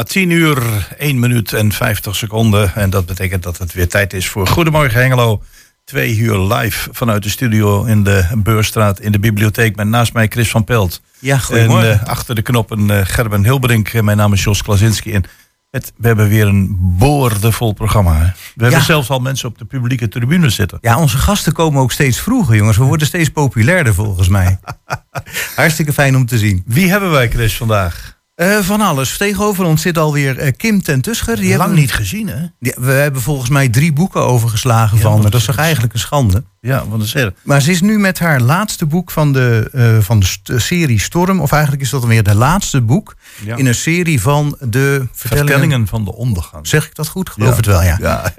Ja, 10 uur, 1 minuut en 50 seconden. En dat betekent dat het weer tijd is voor Goedemorgen Hengelo. Twee uur live vanuit de studio in de Beurstraat in de bibliotheek. Met naast mij Chris van Pelt. Ja, goedemorgen. En uh, achter de knoppen uh, Gerben Hilbrink. Mijn naam is Jos Klasinski. En het, we hebben weer een boordevol programma. Hè? We hebben zelfs al mensen op de publieke tribune zitten. Ja, onze gasten komen ook steeds vroeger, jongens. We worden steeds populairder volgens mij. Hartstikke fijn om te zien. Wie hebben wij, Chris, vandaag? Uh, van alles. Tegenover ons zit alweer uh, Kim ten Tuscher. Die Lang hebben, niet gezien, hè? Die, we hebben volgens mij drie boeken overgeslagen ja, van haar. Dat is toch eigenlijk een schande? Ja, wat is er? Maar ze is nu met haar laatste boek van de, uh, van de serie Storm. Of eigenlijk is dat dan weer de laatste boek. Ja. In een serie van de vertellingen, vertellingen, van de ondergang. Zeg ik dat goed? Geloof het wel, ja. ja.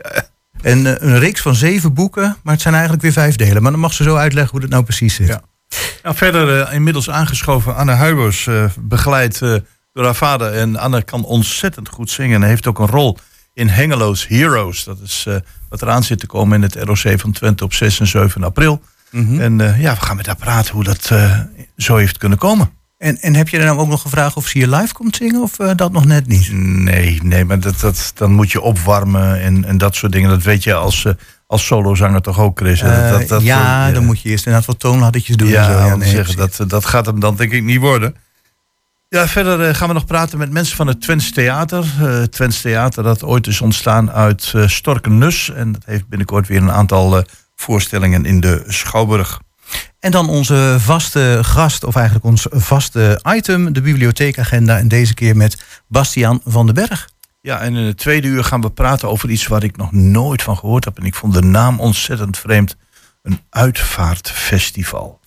En een reeks van zeven boeken. Maar het zijn eigenlijk weer vijf delen. Maar dan mag ze zo uitleggen hoe dat nou precies zit. Ja. Nou, verder inmiddels aangeschoven Anne Huibers. begeleid door haar vader. En Anne kan ontzettend goed zingen en heeft ook een rol in Hengelo's Heroes. Dat is uh, wat eraan zit te komen in het ROC van Twente op 6 en 7 april. Mm -hmm. En uh, ja, we gaan met haar praten hoe dat uh, zo heeft kunnen komen. En, en heb je dan nou ook nog gevraagd of ze hier live komt zingen of dat nog net niet? Nee, nee, maar dat, dat, dan moet je opwarmen en, en dat soort dingen. Dat weet je als, als solozanger toch ook, Chris? Dat, dat, dat, ja, dan moet je eerst inderdaad wat toonladdertjes doen. Ja, en zo. ja nee, zeggen, dat, dat gaat hem dan denk ik niet worden. Ja, verder uh, gaan we nog praten met mensen van het Twents Theater. Uh, Twents Theater dat ooit is ontstaan uit uh, Storkenus. En dat heeft binnenkort weer een aantal voorstellingen in de Schouwburg. En dan onze vaste gast, of eigenlijk ons vaste item, de bibliotheekagenda. En deze keer met Bastiaan van den Berg. Ja, en in het tweede uur gaan we praten over iets waar ik nog nooit van gehoord heb. En ik vond de naam ontzettend vreemd. Een uitvaartfestival.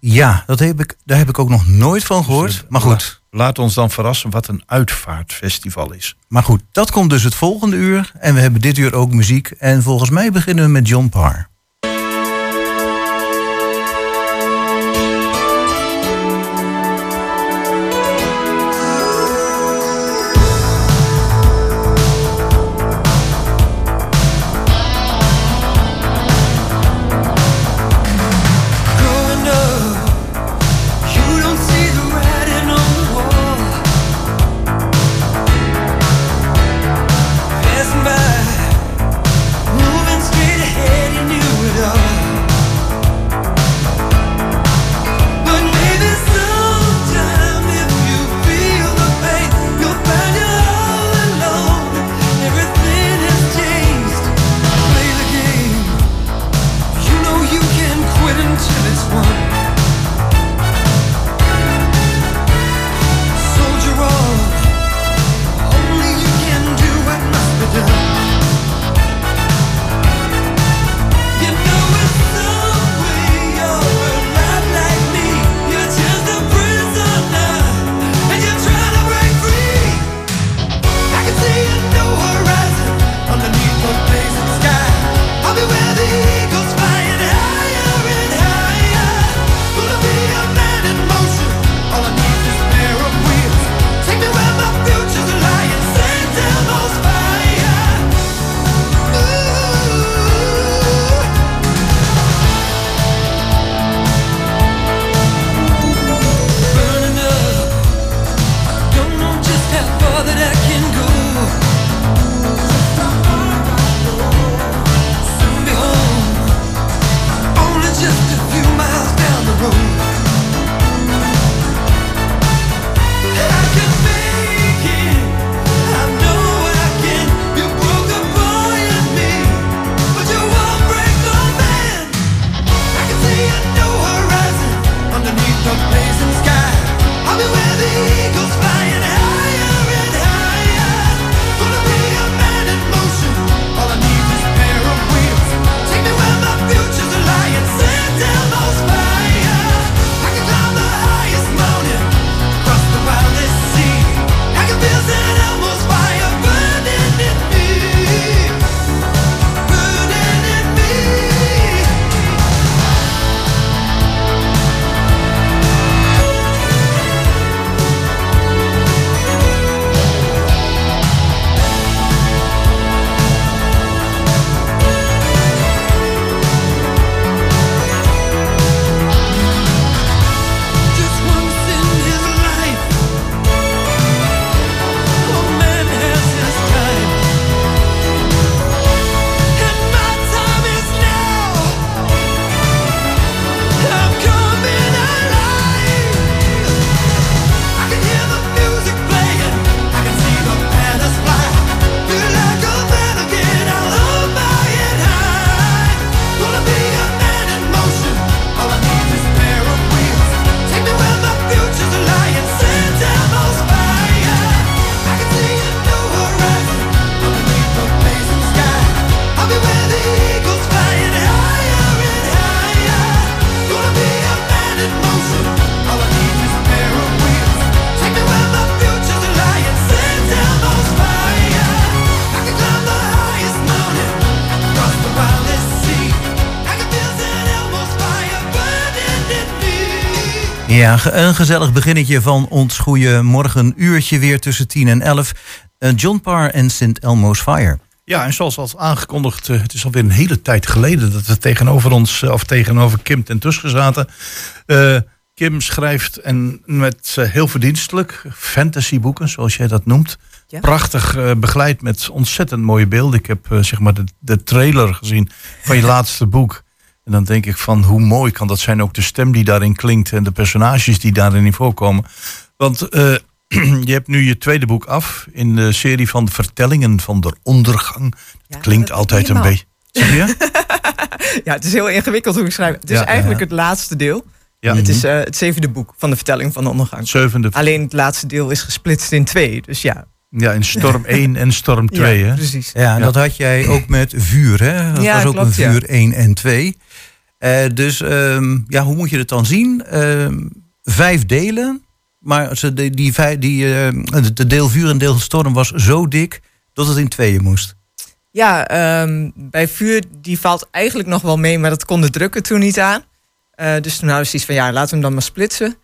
Ja, dat heb ik, daar heb ik ook nog nooit van gehoord. Dus, maar goed. Laat ons dan verrassen wat een uitvaartfestival is. Maar goed, dat komt dus het volgende uur. En we hebben dit uur ook muziek. En volgens mij beginnen we met John Parr. Ja, een gezellig beginnetje van ons goede morgen uurtje weer tussen 10 en 11. Uh, John Parr en St. Elmo's Fire. Ja, en zoals al aangekondigd, uh, het is alweer een hele tijd geleden dat we tegenover ons, uh, of tegenover Kim ten Tuske zaten. Kim schrijft en met heel verdienstelijk fantasyboeken, zoals jij dat noemt. Ja. Prachtig begeleid met ontzettend mooie beelden. Ik heb zeg maar de, de trailer gezien van je laatste boek. En dan denk ik van hoe mooi kan dat zijn, ook de stem die daarin klinkt en de personages die daarin in voorkomen. Want uh, je hebt nu je tweede boek af in de serie van de vertellingen van de ondergang. Het klinkt altijd een beetje. ja, het is heel ingewikkeld hoe ik schrijf. Het is eigenlijk het laatste deel. Ja. Het is uh, het zevende boek van de vertelling van de ondergang. Zevende. Alleen het laatste deel is gesplitst in twee. Dus ja, ja, in Storm 1 en Storm 2. Ja, hè? precies. Ja, en dat had jij ook met Vuur, hè? Dat ja, was ook klopt, een Vuur 1 en 2. Uh, dus um, ja, hoe moet je het dan zien? Uh, vijf delen, maar ze, die, die, die, uh, de deel Vuur en deel Storm was zo dik dat het in tweeën moest. Ja, bij Vuur die valt eigenlijk nog wel mee, maar dat kon de drukker toen niet aan. dus toen hadden we zoiets van, ja, laten we hem dan maar splitsen.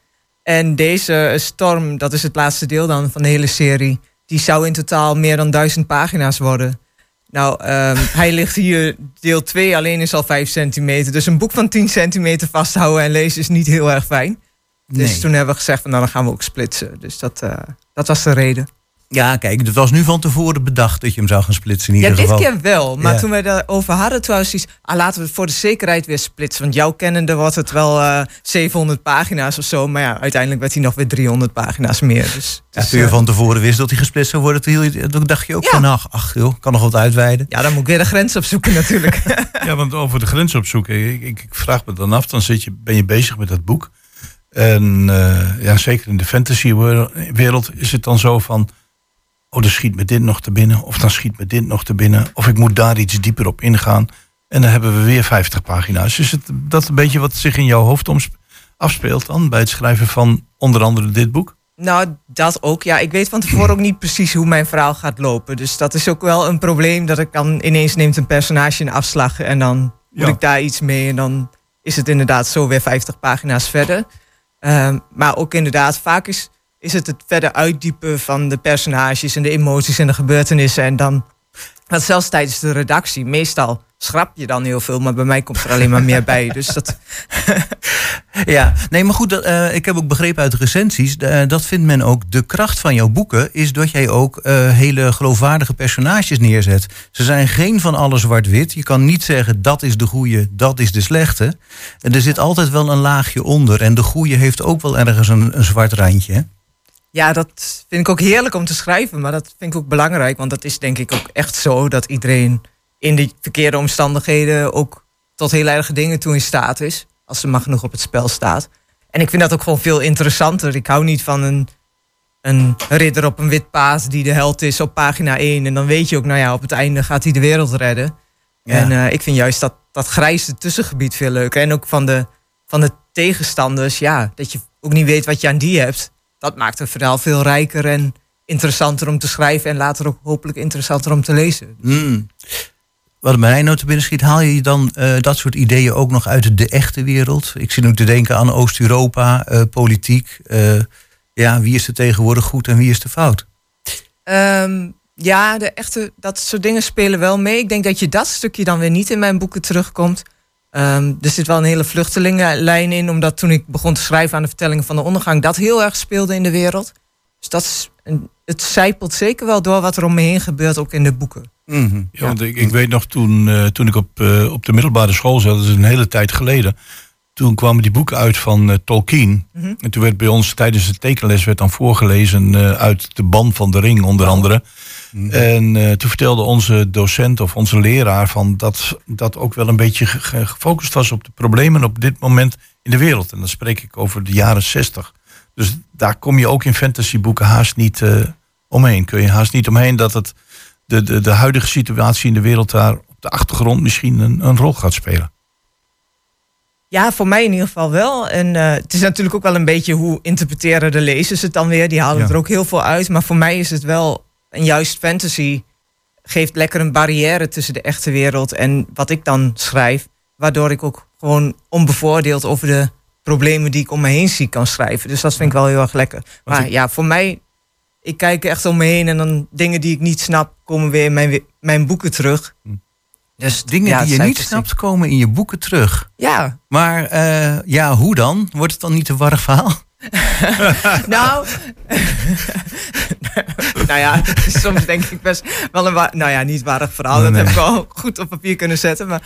En deze Storm, dat is het laatste deel dan van de hele serie die zou in totaal meer dan duizend pagina's worden. Nou, um, hij ligt hier, deel 2 alleen is al 5 centimeter. Dus een boek van 10 centimeter vasthouden en lezen is niet heel erg fijn. Dus nee. toen hebben we gezegd, van, nou, dan gaan we ook splitsen. Dus dat, uh, dat was de reden. Ja, kijk, het was nu van tevoren bedacht dat je hem zou gaan splitsen in ieder ja, geval. dit keer wel. Maar ja. toen we daarover hadden, toen was iets... Ah, laten we het voor de zekerheid weer splitsen. Want jouw kennende wordt het wel uh, 700 pagina's of zo. Maar ja, uiteindelijk werd hij nog weer 300 pagina's meer. Dus, ja, toen je uh, van tevoren wist dat hij gesplitst zou worden... toen dacht je ook van, ach, ach joh, kan nog wat uitweiden. Ja, dan moet ik weer de grens opzoeken natuurlijk. ja, want over de grens opzoeken... Ik, ik, ik vraag me dan af, dan zit je, ben je bezig met dat boek... En uh, ja, zeker in de fantasy wereld is het dan zo van oh, dan schiet me dit nog te binnen, of dan schiet me dit nog te binnen, of ik moet daar iets dieper op ingaan. En dan hebben we weer 50 pagina's. Is het dat een beetje wat zich in jouw hoofd afspeelt dan bij het schrijven van onder andere dit boek? Nou, dat ook. Ja, ik weet van tevoren ook niet precies hoe mijn verhaal gaat lopen. Dus dat is ook wel een probleem dat ik dan ineens neemt een personage in afslag en dan moet ja. ik daar iets mee en dan is het inderdaad zo weer 50 pagina's verder. Um, maar ook inderdaad, vaak is is het het verder uitdiepen van de personages en de emoties en de gebeurtenissen. En dan, want zelfs tijdens de redactie, meestal schrap je dan heel veel, maar bij mij komt er alleen maar meer bij. Dus dat. ja, nee, maar goed, dat, uh, ik heb ook begrepen uit recensies, uh, dat vindt men ook de kracht van jouw boeken, is dat jij ook uh, hele geloofwaardige personages neerzet. Ze zijn geen van alle zwart-wit. Je kan niet zeggen dat is de goede, dat is de slechte. Er zit altijd wel een laagje onder. En de goede heeft ook wel ergens een, een zwart randje. Hè? Ja, dat vind ik ook heerlijk om te schrijven. Maar dat vind ik ook belangrijk. Want dat is denk ik ook echt zo dat iedereen in de verkeerde omstandigheden ook tot heel erge dingen toe in staat is. Als er maar genoeg op het spel staat. En ik vind dat ook gewoon veel interessanter. Ik hou niet van een, een ridder op een wit paard die de held is op pagina 1. En dan weet je ook, nou ja, op het einde gaat hij de wereld redden. Ja. En uh, ik vind juist dat, dat grijze tussengebied veel leuker. En ook van de, van de tegenstanders, ja, dat je ook niet weet wat je aan die hebt dat maakt het verhaal veel rijker en interessanter om te schrijven en later ook hopelijk interessanter om te lezen. Mm. Wat mij nou te binnen schiet, haal je dan uh, dat soort ideeën ook nog uit de echte wereld? Ik zit nu te denken aan Oost-Europa, uh, politiek. Uh, ja, wie is er tegenwoordig goed en wie is er fout? Um, ja, de echte, dat soort dingen spelen wel mee. Ik denk dat je dat stukje dan weer niet in mijn boeken terugkomt. Um, er zit wel een hele vluchtelingenlijn in, omdat toen ik begon te schrijven aan de vertellingen van de ondergang, dat heel erg speelde in de wereld. Dus dat is, het zijpelt zeker wel door wat er om me heen gebeurt, ook in de boeken. Mm -hmm. Ja, want ik, ik, weet nog toen, uh, toen ik op, uh, op de middelbare school zat, dat is een hele tijd geleden. Toen kwamen die boeken uit van uh, Tolkien. Mm -hmm. En toen werd bij ons tijdens de tekenles werd dan voorgelezen uit de Ban van de Ring, onder andere. Mm. En uh, toen vertelde onze docent of onze leraar van dat dat ook wel een beetje gefocust was op de problemen op dit moment in de wereld. En dan spreek ik over de jaren zestig. Dus daar kom je ook in fantasyboeken haast niet uh, omheen. Kun je haast niet omheen dat het de, de, de huidige situatie in de wereld daar op de achtergrond misschien een, een rol gaat spelen. Ja, voor mij in ieder geval wel. En uh, het is natuurlijk ook wel een beetje hoe interpreteren de lezers het dan weer. Die halen ja. er ook heel veel uit. Maar voor mij is het wel en juist fantasy geeft lekker een barrière tussen de echte wereld en wat ik dan schrijf. Waardoor ik ook gewoon onbevoordeeld over de problemen die ik om me heen zie kan schrijven. Dus dat vind ik wel heel erg lekker. Maar ja, voor mij, ik kijk echt om me heen en dan dingen die ik niet snap, komen weer in mijn, mijn boeken terug. Hm. Dus dingen die je niet snapt, komen in je boeken terug. Ja. Maar uh, ja, hoe dan? Wordt het dan niet een warrig verhaal? nou, nou ja, soms denk ik best wel een, nou ja, niet waardig verhaal. dat heb ik wel goed op papier kunnen zetten. Maar,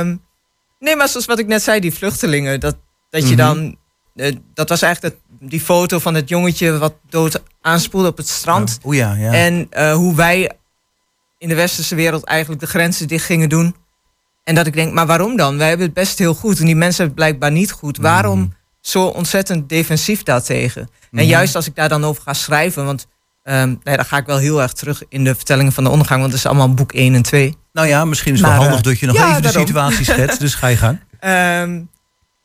um, nee, maar zoals wat ik net zei, die vluchtelingen, dat, dat je mhm. dan, uh, dat was eigenlijk die foto van het jongetje wat dood aanspoelde op het strand. Oh, ja, ja. En uh, hoe wij in de westerse wereld eigenlijk de grenzen dicht gingen doen. En dat ik denk, maar waarom dan? Wij hebben het best heel goed en die mensen hebben het blijkbaar niet goed. Waarom? Mhm zo ontzettend defensief daartegen. Mm En mhm. juist als ik daar dan over ga schrijven, want um, nee, dan ga ik wel heel erg terug in de vertellingen van de ondergang, want het is allemaal boek 1 en 2. Nou ja, misschien is het wel handig dat je nog even de situatie schetst, dus ga je gaan. Um,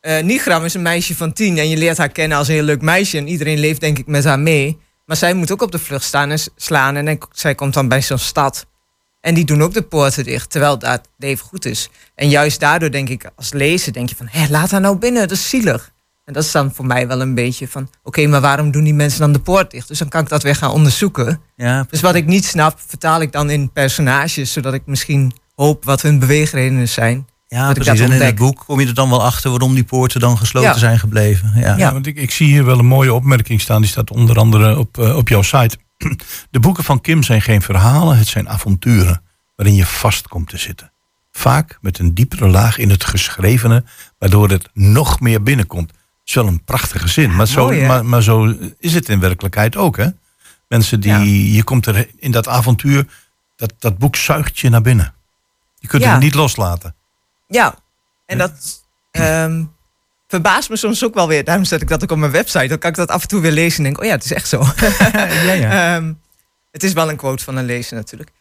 uh, Nigram is een meisje van tien en je leert haar kennen als een heel leuk meisje en iedereen leeft denk ik met haar mee. Maar zij moet ook op de vlucht staan en slaan en zij komt dan bij zo'n stad. En die doen ook de poorten dicht, terwijl dat leven goed is. En juist daardoor denk ik, als lezer, denk je van, hé, laat haar nou binnen, dat is zielig. En dat is dan voor mij wel een beetje van... oké, maar waarom doen die mensen dan de poort dicht? Dus dan kan ik dat weer gaan onderzoeken. Ja, dus wat ik niet snap, vertaal ik dan in personages... zodat ik misschien hoop wat hun beweegredenen zijn. Ja, dat precies. en in het boek kom je er dan wel achter... waarom die poorten dan gesloten zijn gebleven. Ja, ja. want ik, ik zie hier wel een mooie opmerking staan. Die staat onder andere op, uh, op jouw site. De boeken van Kim zijn geen verhalen, het zijn avonturen... waarin je vast komt te zitten. Vaak met een diepere laag in het geschrevene... waardoor het nog meer binnenkomt is wel een prachtige zin. Maar zo, maar, maar, zo is het in werkelijkheid ook. Hè? Mensen die, je komt er in dat avontuur, dat, dat boek zuigt je naar binnen. Je kunt het niet loslaten. Ja, en dat um, verbaast me soms ook wel weer. Daarom zet ik dat ook op mijn website. Dan kan ik dat af en toe weer lezen en denk, oh ja, het is echt zo. ja, ja. Ehm, het is wel een quote van een lezer natuurlijk.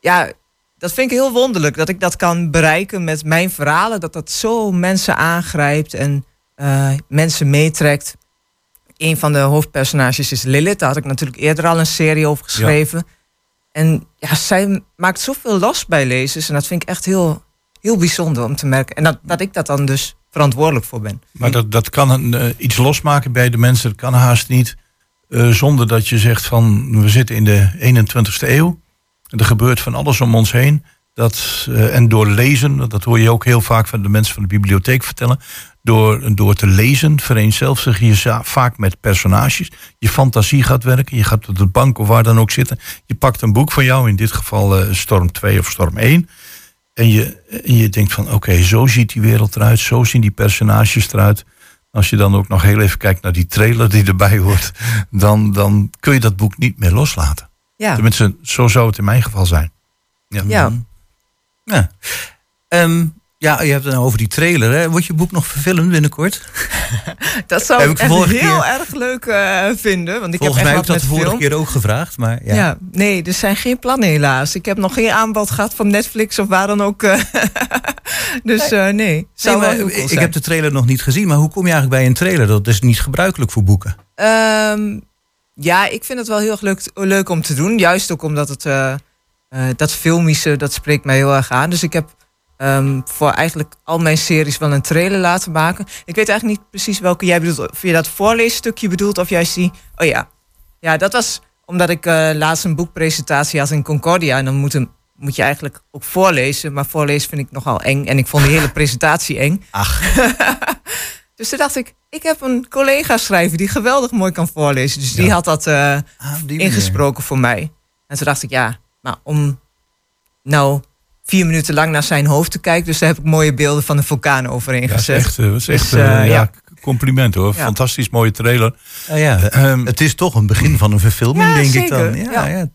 Ja, dat vind ik heel wonderlijk dat ik dat kan bereiken met mijn verhalen. Dat dat zo mensen aangrijpt en uh, mensen meetrekt. Een van de hoofdpersonages is Lilith. Daar had ik natuurlijk eerder al een serie over geschreven. En ja, zij maakt zoveel los bij lezers. En dat vind ik echt heel, heel bijzonder om te merken. En dat, dat ik dat dan dus verantwoordelijk voor ben. Maar dat, dat kan een, uh, iets losmaken bij de mensen. Dat kan haast niet. Uh, zonder dat je zegt van we zitten in de 21ste eeuw. Er gebeurt van alles om ons heen. Dat, uh, en door lezen, dat hoor je ook heel vaak van de mensen van de bibliotheek vertellen. Door, door te lezen vereenzelvig je vaak met personages. Je fantasie gaat werken. Je gaat op de bank of waar dan ook zitten. Je pakt een boek van jou, in dit geval uh, Storm 2 of Storm 1. En je, en je denkt van oké, zo ziet die wereld eruit. Zo zien die personages eruit. Als je dan ook nog heel even kijkt naar die trailer die erbij hoort. Dan, dan kun je dat boek niet meer loslaten. Ja. Tenminste, zo zou het in mijn geval zijn. Ja. ja. ja. Um, ja, je hebt het nou over die trailer. Hè? Wordt je boek nog verfilmd binnenkort? dat zou ik, echt heel erg leuk uh, vinden. Want ik Volgens heb mij heb ik dat de vorige keer ook gevraagd. Maar ja. ja. nee, er zijn geen plannen helaas. Ik heb nog geen aanbod gehad van Netflix of waar dan ook. Uh, dus uh, nee. Zou nee maar, ik heb de trailer nog niet gezien. Maar hoe kom je eigenlijk bij een trailer? Dat is niet gebruikelijk voor boeken. Um, ja, ik vind het wel heel erg leuk, leuk om te doen. Juist ook omdat het... dat filmische, dat spreekt mij heel erg aan. Dus ik heb Ehm, voor eigenlijk al mijn series wel een trailer laten maken. Ik weet eigenlijk niet precies welke jij bedoelt. Of je dat voorleesstukje bedoelt of juist die... Oh ja, ja dat was omdat ik uh, laatst een boekpresentatie had in Concordia. En dan moet, een, moet je eigenlijk ook voorlezen. Maar voorlezen vind ik nogal eng. En ik vond die hele presentatie eng. Ach. dus toen dacht ik, ik heb een collega schrijver die geweldig mooi kan voorlezen. Dus die had dat uh, ingesproken voor mij. En toen dacht ik, ja, maar om nou vier minuten lang naar zijn hoofd te kijken. Dus daar heb ik mooie beelden van de vulkaan overheen ja, gezet. Echt, dat is echt dus, uh, ja, compliment hoor. Fantastisch mooie trailer. Uh, ja, um, het is toch een begin van een verfilming, denk ik dan. Ja, ja.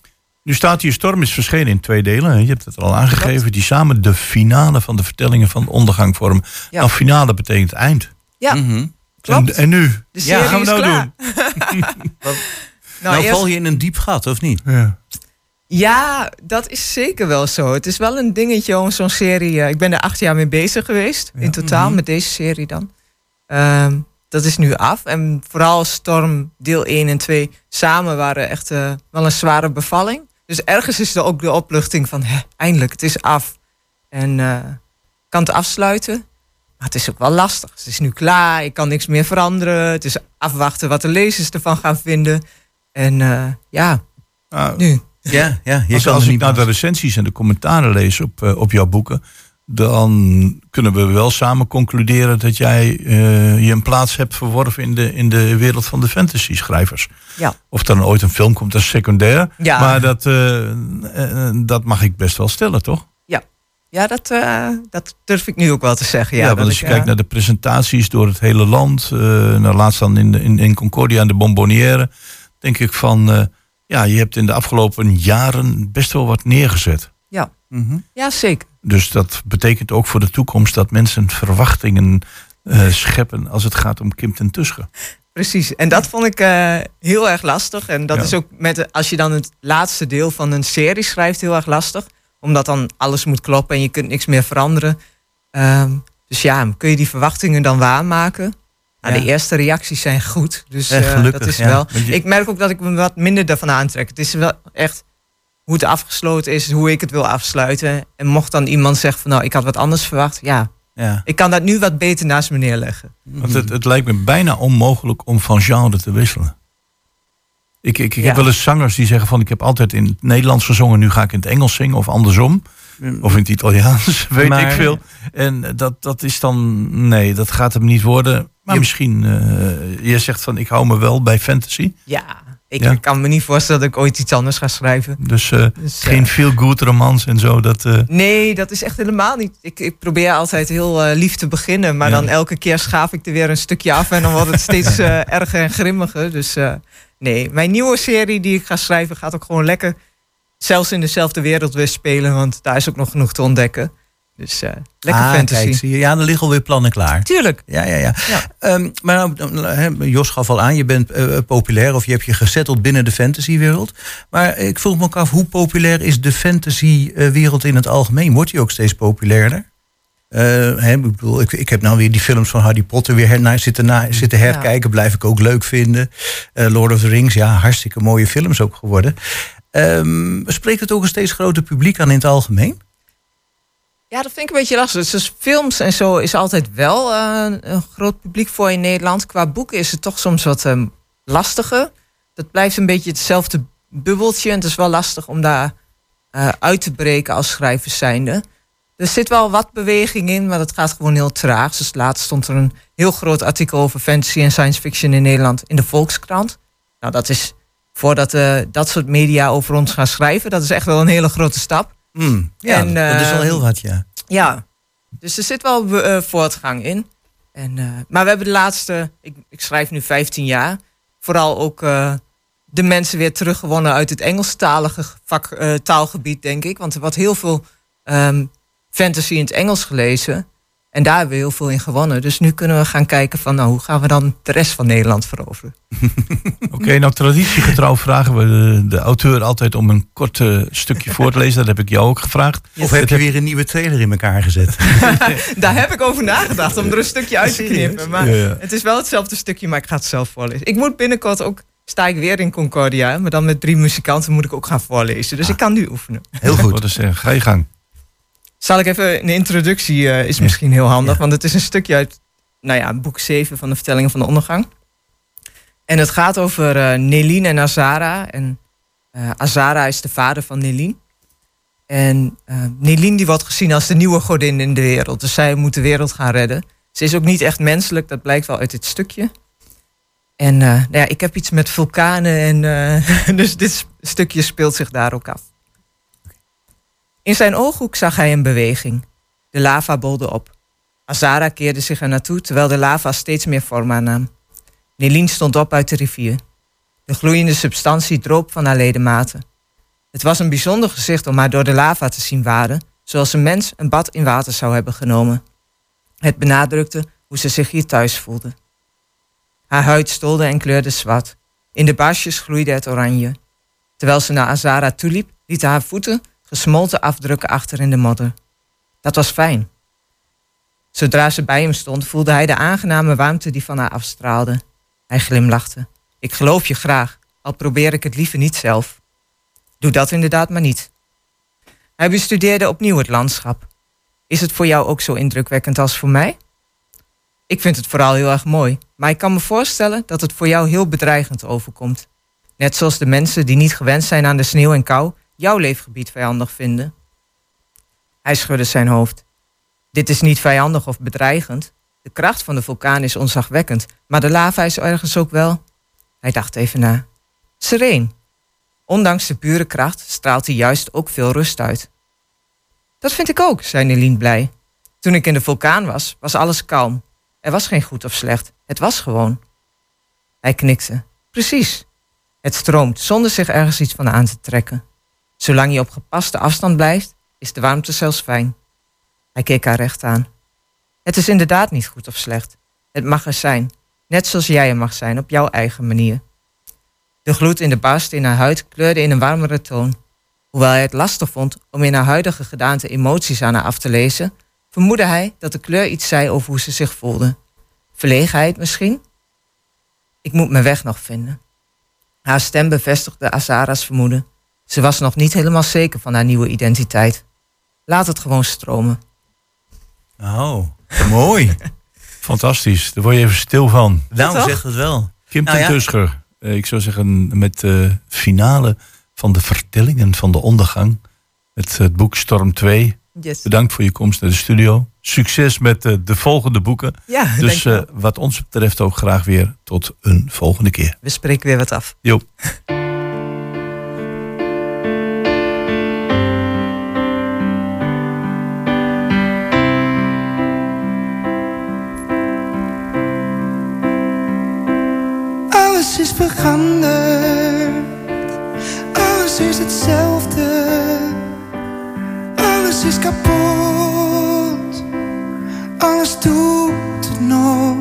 Nu staat hier Storm is verschenen in twee delen. Je hebt het al aangegeven. Die samen de finale van de vertellingen van ondergang vormen. Ja. Nou, finale betekent eind. Ja, mm -hmm. klopt. En, en, nu? De serie ja, gaan we nou klaar. doen? nou, nou eerst... val je in een diep gat, of niet? Ja. Ja, dat is zeker wel zo. Het is wel een dingetje om zo'n serie. Uh, ik ben er acht jaar mee bezig geweest, in totaal, mhm. met deze serie dan. Um, dat is nu af. En vooral Storm deel 1 en 2 samen waren echt uh, wel een zware bevalling. Dus ergens is er ook de opluchting van, hè, eindelijk, het is af. En uh, kan het afsluiten. Maar het is ook wel lastig. Het is nu klaar, ik kan niks meer veranderen. Het is afwachten wat de lezers ervan gaan vinden. En ja, Nou, nu. Ja, ja. Je als kan als ik niet naar de recensies en de commentaren lees op, eh, op jouw boeken, dan kunnen we wel samen concluderen dat jij eh, je een plaats hebt verworven in de, in de wereld van de fantasy-schrijvers. Ja. Of er dan ooit een film komt, dat is secundair. Ja. Maar dat, eh, dat mag ik best wel stellen, toch? Ja, dat, eh, dat durf ik nu ook wel te zeggen. Ja, Ja, dat want als ik, je kijkt naar de presentaties door het hele land, eh nou, laatst dan in, de- in, in Concordia en de Bonbonnière, denk ik van, eh, ja, je hebt in de afgelopen jaren best wel wat neergezet. Ja. Mhm. ja, zeker. Dus dat betekent ook voor de toekomst dat mensen verwachtingen eh, scheppen als het gaat om Kim ten Tuske. Precies. En dat vond ik eh, heel erg lastig. En dat Ja. is ook met als je dan het laatste deel van een serie schrijft, heel erg lastig. Omdat dan alles moet kloppen en je kunt niks meer veranderen. Ehm, dus ja, kun je die verwachtingen dan waarmaken? Nou, Ja. De eerste reacties zijn goed. Dus Echt eh, gelukkig, dat is ja. wel. Je- Ik merk ook dat ik me wat minder daarvan aantrek. Het is wel echt hoe het afgesloten is, hoe ik het wil afsluiten. En mocht dan iemand zeggen van nou, ik had wat anders verwacht. Ja, Ja. ik kan dat nu wat beter naast me neerleggen. Want het, het lijkt me bijna onmogelijk om van genre te wisselen. Ik, ik, ik heb wel eens zangers die zeggen van ik heb altijd in het Nederlands gezongen, nu ga ik in het Engels zingen of andersom. Of in het Italiaans, weet Maar- ik veel. En dat, dat is dan, nee, dat gaat hem niet worden. Maar Je- misschien, eh, je zegt van ik hou me wel bij fantasy. Ja, ik Ja. kan me niet voorstellen dat ik ooit iets anders ga schrijven. Dus eh, Dus, eh, geen feel-good romans en zo. Dat, eh, Nee, dat is echt helemaal niet. Ik, ik probeer altijd heel lief te beginnen, maar Ja. dan elke keer schaaf ik er weer een stukje af en dan wordt het steeds erger en grimmiger. Dus eh, nee, mijn nieuwe serie die ik ga schrijven gaat ook gewoon lekker zelfs in dezelfde wereld weer spelen, want daar is ook nog genoeg te ontdekken. Dus eh, lekker Ah, fantasy. Kijk, zie je. Ja, er liggen alweer plannen klaar. Tuurlijk. Ja, ja, ja. Ja. Ehm, maar nou, Jos gaf al aan, je bent eh, populair of je hebt je gezetteld binnen de fantasywereld. Maar ik vroeg me ook af, hoe populair is de fantasywereld in het algemeen? Wordt die ook steeds populairder? Eh, hè, ik, bedoel, ik, ik heb nou weer die films van Harry Potter weer her, naar zitten, na, zitten herkijken. Blijf ik ook leuk vinden. Eh, Lord of the Rings, ja, hartstikke mooie films ook geworden. Ehm, spreekt het ook een steeds groter publiek aan in het algemeen? Ja, dat vind ik een beetje lastig. Dus films en zo is altijd wel eh, een groot publiek voor in Nederland. Qua boeken is het toch soms wat ehm, lastiger. Dat blijft een beetje hetzelfde bubbeltje. En het is wel lastig om daar eh, uit te breken als schrijvers zijnde. Er zit wel wat beweging in, maar dat gaat gewoon heel traag. Dus laatst stond er een heel groot artikel over fantasy en science fiction in Nederland in de Volkskrant. Nou, dat is voordat eh, dat soort media over ons gaan schrijven, dat is echt wel een hele grote stap. Hmm, ja, En, dat is wel ehm, heel wat, ja. Ja, dus er zit wel eh, voortgang in. En, eh, maar we hebben de laatste, ik, ik schrijf nu 15 jaar, vooral ook eh, de mensen weer teruggewonnen uit het Engelstalige vak, eh, taalgebied, denk ik. Want er wordt heel veel ehm, fantasy in het Engels gelezen. En daar hebben we heel veel in gewonnen. Dus nu kunnen we gaan kijken van, nou, hoe gaan we dan de rest van Nederland veroveren? Oké, nou traditiegetrouw vragen we de, de auteur altijd om een kort eh, stukje voor te lezen. Dat heb ik jou ook gevraagd. Of heb je weer een nieuwe trailer in elkaar gezet? Daar heb ik over nagedacht om er een stukje uit te knippen. Maar Ja, ja. het is wel hetzelfde stukje, maar ik ga het zelf voorlezen. Ik moet binnenkort ook, sta ik weer in Concordia, maar dan met drie muzikanten moet ik ook gaan voorlezen. Dus ik kan nu oefenen. Heel goed. Wat is zeggen, ga je gang. Zal ik even een introductie, eh, is misschien heel handig, want het is een stukje uit nou ja, boek 7 van de Vertellingen van de Ondergang. En het gaat over eh Nelien en Azara. En eh, Azara is de vader van Nelien. En eh Nelien die wordt gezien als de nieuwe godin in de wereld. Dus zij moet de wereld gaan redden. Ze is ook niet echt menselijk, dat blijkt wel uit dit stukje. En nou ja, ik heb iets met vulkanen en dus dit stukje speelt zich daar ook af. In zijn ooghoek zag hij een beweging. De lava bolde op. Azara keerde zich er naartoe terwijl de lava steeds meer vorm aannam. Nelien stond op uit de rivier. De gloeiende substantie droop van haar ledematen. Het was een bijzonder gezicht om haar door de lava te zien waden, zoals een mens een bad in water zou hebben genomen. Het benadrukte hoe ze zich hier thuis voelde. Haar huid stolde en kleurde zwart. In de barsjes gloeide het oranje. Terwijl ze naar Azara toeliep, lieten haar voeten gesmolten afdrukken achter in de modder. Dat was fijn. Zodra ze bij hem stond, voelde hij de aangename warmte die van haar afstraalde. Hij glimlachte. Ik geloof je graag, al probeer ik het liever niet zelf. Doe dat inderdaad maar niet. Hij bestudeerde opnieuw het landschap. Is het voor jou ook zo indrukwekkend als voor mij? Ik vind het vooral heel erg mooi. Maar ik kan me voorstellen dat het voor jou heel bedreigend overkomt. Net zoals de mensen die niet gewend zijn aan de sneeuw en kou jouw leefgebied vijandig vinden. Hij schudde zijn hoofd. Dit is niet vijandig of bedreigend. De kracht van de vulkaan is onzagwekkend, maar de lava is ergens ook wel. Hij dacht even na. Sereen. Ondanks de pure kracht straalt hij juist ook veel rust uit. Dat vind ik ook, zei Nelien blij. Toen ik in de vulkaan was, was alles kalm. Er was geen goed of slecht. Het was gewoon. Hij knikte. Precies. Het stroomt zonder zich ergens iets van aan te trekken. Zolang je op gepaste afstand blijft, is de warmte zelfs fijn. Hij keek haar recht aan. Het is inderdaad niet goed of slecht. Het mag er zijn, net zoals jij er mag zijn op jouw eigen manier. De gloed in de barst in haar huid kleurde in een warmere toon. Hoewel hij het lastig vond om in haar huidige gedaante emoties aan haar af te lezen, vermoedde hij dat de kleur iets zei over hoe ze zich voelde. Verlegenheid misschien? Ik moet mijn weg nog vinden. Haar stem bevestigde Azara's vermoeden. Ze was nog niet helemaal zeker van haar nieuwe identiteit. Laat het gewoon stromen. Oh, mooi. Fantastisch, daar word je even stil van. Nou, zegt het wel. Kim Nou ten. Tuscher, eh, ik zou zeggen met de finale van de vertellingen van de ondergang. Het, het boek Storm 2. Yes. Bedankt voor je komst naar de studio. Succes met eh, de volgende boeken. Ja, Dus eh, wat ons betreft ook graag weer tot een volgende keer. we spreken weer wat af. Jo. veranderd, alles is hetzelfde, alles is kapot, alles doet het nog,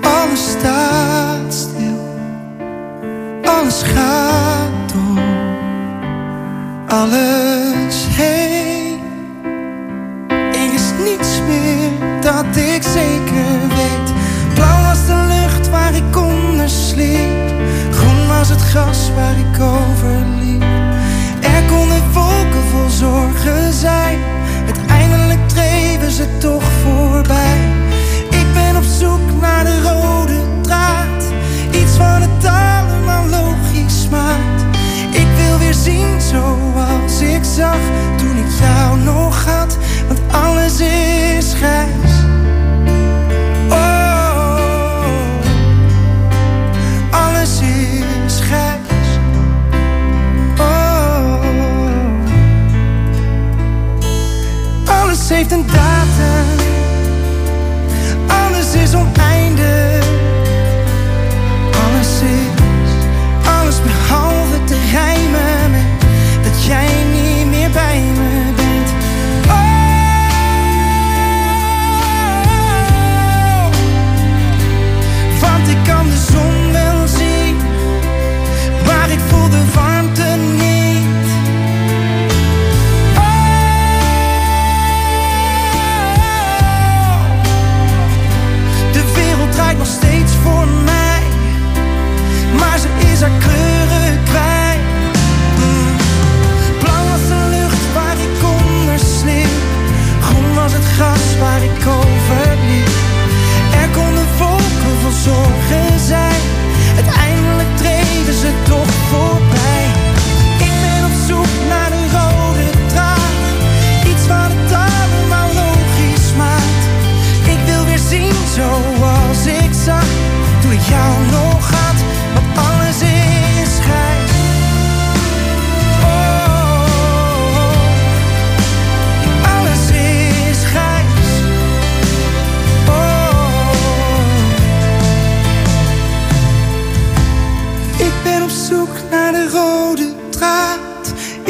alles staat stil, alles gaat door, alles heen. Er is niets meer dat ik zeker weet. Blauw was de lucht waar ik sliep. Groen was het gras waar ik over liep. Er konden wolken vol zorgen zijn. Uiteindelijk dreven ze toch voorbij. Ik ben op zoek naar de rode draad. Iets wat het allemaal logisch maakt. Ik wil weer zien zoals ik zag alles heeft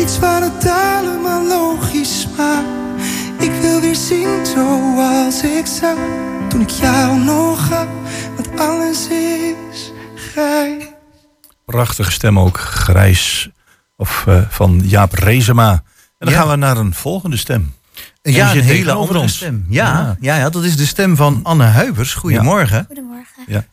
draad, iets wat het allemaal logisch maakt. Ik wil weer zien zoals ik zag toen ik jou nog had, want alles is grijs. Prachtige stem ook, Grijs. Of eh, van Jaap Rezema. En dan Ja. gaan we naar een volgende stem. Ja, een hele andere ons. stem. Ja, Ja. ja. Ja, dat is de stem van Anne Huibers. Goedemorgen. Goedemorgen.